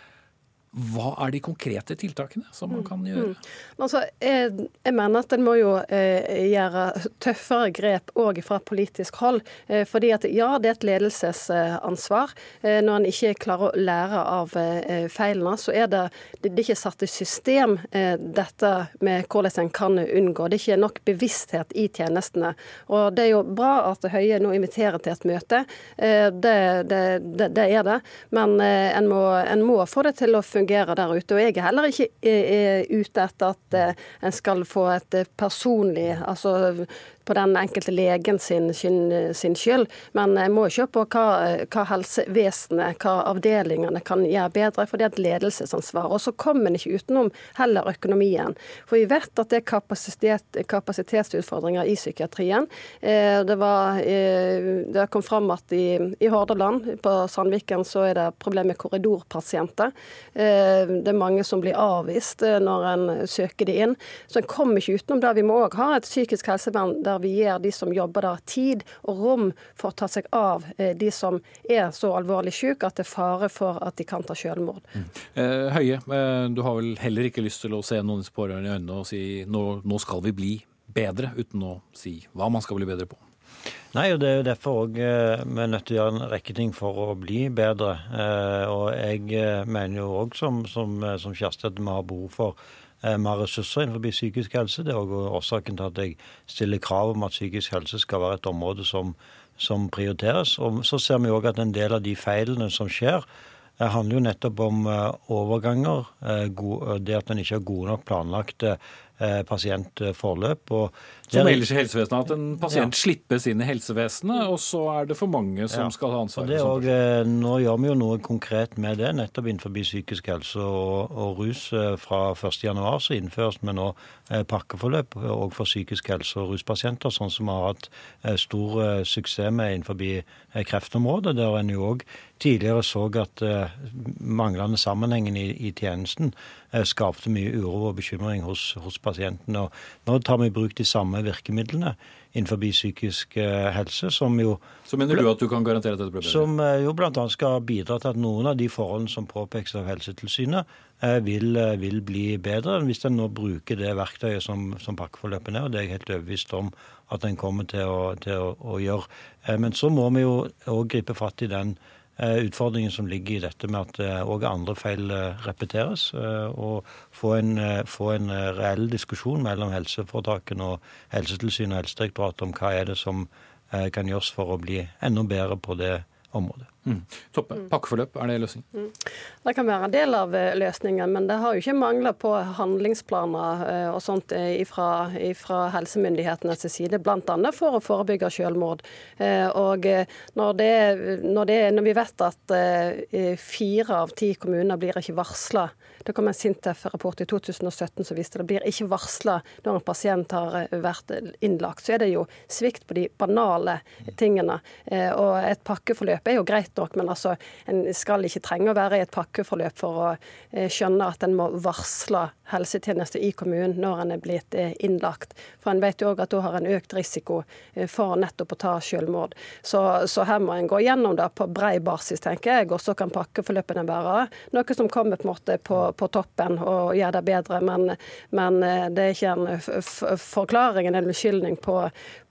Hva er de konkrete tiltakene som man kan gjøre? Mm. Altså, jeg, jeg, mener at en må jo eh, gjøre tøffere grep òg fra politisk hold. Eh, fordi at ja, det er et ledelsesansvar. Eh, når en ikke klarer å lære av eh, feilene, så er det, det, det er ikke satt i system eh, dette med hvordan en kan unngå. Det er ikke nok bevissthet i tjenestene. Og det er jo bra at Høie nå inviterer til et møte. Eh, det, det, er det. Men en må, en må få det til å fungere fungerer der ute. Og jeg er heller ikke er ute etter at eh, en skal få et eh, personlig altså på den enkelte legen sin, sin, sin skyld. Men jeg må se på hva, hva helsevesenet, hva avdelingene kan gjøre bedre, for det er et ledelsesansvar. Og så kommer en ikke utenom heller økonomien. For vi vet at det er kapasitet, kapasitetsutfordringer i psykiatrien. Eh, det, var, eh, det kom fram at i, i Hordaland, på Sandviken, så er det problem med korridorpasienter. Eh, det er mange som blir avvist når en søker de inn. Så en kommer ikke utenom det. Vi må òg ha et psykisk helsevern der der vi gir de som jobber der, tid og rom for å ta seg av eh, de som er så alvorlig syke at det er fare for at de kan ta selvmord. Mm. Eh, Høie, eh, du har vel heller ikke lyst til å se noen pårørende i øynene og si nå, nå skal vi bli bedre, uten å si hva man skal bli bedre på? Nei, og Det er jo derfor òg vi er nødt til å gjøre en rekke ting for å bli bedre. Og jeg mener jo òg, som, som, som Kjersti, at vi har behov for mer ressurser innenfor psykisk helse. Det er også årsaken til at jeg stiller krav om at psykisk helse skal være et område som, som prioriteres. Og så ser vi òg at en del av de feilene som skjer, eh, handler jo nettopp om eh, overganger. Det at en ikke har gode nok planlagte pasientforløp. Som ellers i helsevesenet, at en pasient ja. slippes inn i helsevesenet, og så er det for mange som ja. skal ha ansvaret. Og nå gjør vi jo noe konkret med det, nettopp innenfor psykisk helse og, og rus. Fra 1.1 så innføres vi nå pakkeforløp òg for psykisk helse og ruspasienter, sånn som vi har hatt stor suksess med innenfor kreftområdet. Der en jo òg tidligere så at manglende sammenhengen i, i tjenesten skapte mye uro og bekymring hos, hos pasientene. Og nå tar vi i bruk de samme virkemidlene innenfor psykisk eh, helse, som jo Så mener du at du kan garantere at dette blir bedre? Som eh, jo bl.a. skal bidra til at noen av de forholdene som påpekes av Helsetilsynet, eh, vil, vil, bli bedre hvis en nå bruker det verktøyet som, som pakkeforløpet er. og Det er jeg helt overbevist om at en kommer til å, til å, å gjøre. Men så må vi jo òg gripe fatt i den Eh, utfordringen som ligger i dette med at òg eh, andre feil eh, repeteres. Og få en, få en, reell diskusjon mellom helseforetakene og Helsetilsynet og Helsedirektoratet om hva er det som kan gjøres for å bli enda bedre på det området. Mm. Toppe. Mm. Pakkeforløp, er det løsningen? Mm. Det kan være en del av eh, løsningen, men det har jo ikke mangla på handlingsplaner eh, og sånt ifra, ifra helsemyndighetenes side, bl.a. for å forebygge selvmord. Og når, det, når, det, når vi vet at fire av ti kommuner blir ikke varsla det kom en Sintef-rapport i 2017 som viste det blir ikke varsla når en pasient har vært innlagt. Så er det jo svikt på de banale tingene. Og et pakkeforløp er jo greit greit nok, men altså, en skal ikke trenge å være i et pakkeforløp for å eh, skjønne at en må varsle helsetjenester i kommunen når en er blitt eh, innlagt. For en vet jo òg at da har en økt risiko eh, for nettopp å ta selvmord. Så, så her må en gå gjennom det på brei basis, tenker jeg, og så kan pakkeforløpene være noe som kommer på på, på toppen og gjør det bedre. Men, men det er ikke en forklaring, en unnskyldning på,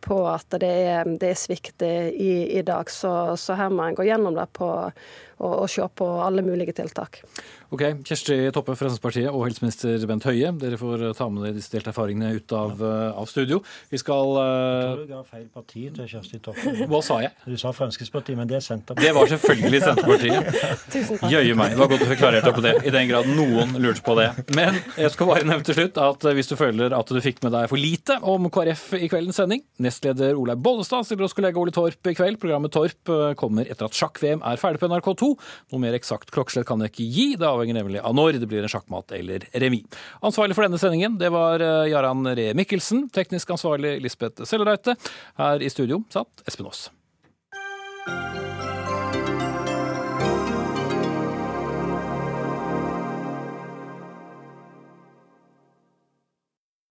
på at det er, det er svikt i, i dag. Så, så, her må en gå gjennom det på, og, og se på alle mulige tiltak. Ok, Kjersti Toppe, Fremskrittspartiet og helseminister Bent Høie, dere får ta med dere disse delte erfaringene ut av, eh, av, studio. Vi skal uh... Jeg tror du ga feil parti til Kjersti Toppe. *laughs* Hva sa jeg? Du sa Fremskrittspartiet, men det er Senterpartiet. Det var selvfølgelig Senterpartiet. *laughs* Jøye meg. Det var godt du fikk klarert deg på det, i den grad noen lurte på det. Men jeg skal bare nevne til slutt at hvis du føler at du fikk med deg for lite om KrF i kveldens sending, nestleder Olaug Bollestad stiller oss kollega Ole Torp i kveld. Programmet Torp eh, kommer etter at sjakk-VM er ferdig på NRK2. Noe mer eksakt klokkeslett kan jeg ikke gi. Det avhenger nemlig av når det blir en sjakkmatt eller remis. Ansvarlig for denne sendingen det var Jarand Jaran Ree Mikkelsen. Teknisk ansvarlig Lisbeth Sellereite. Her i studio satt Espen Aas.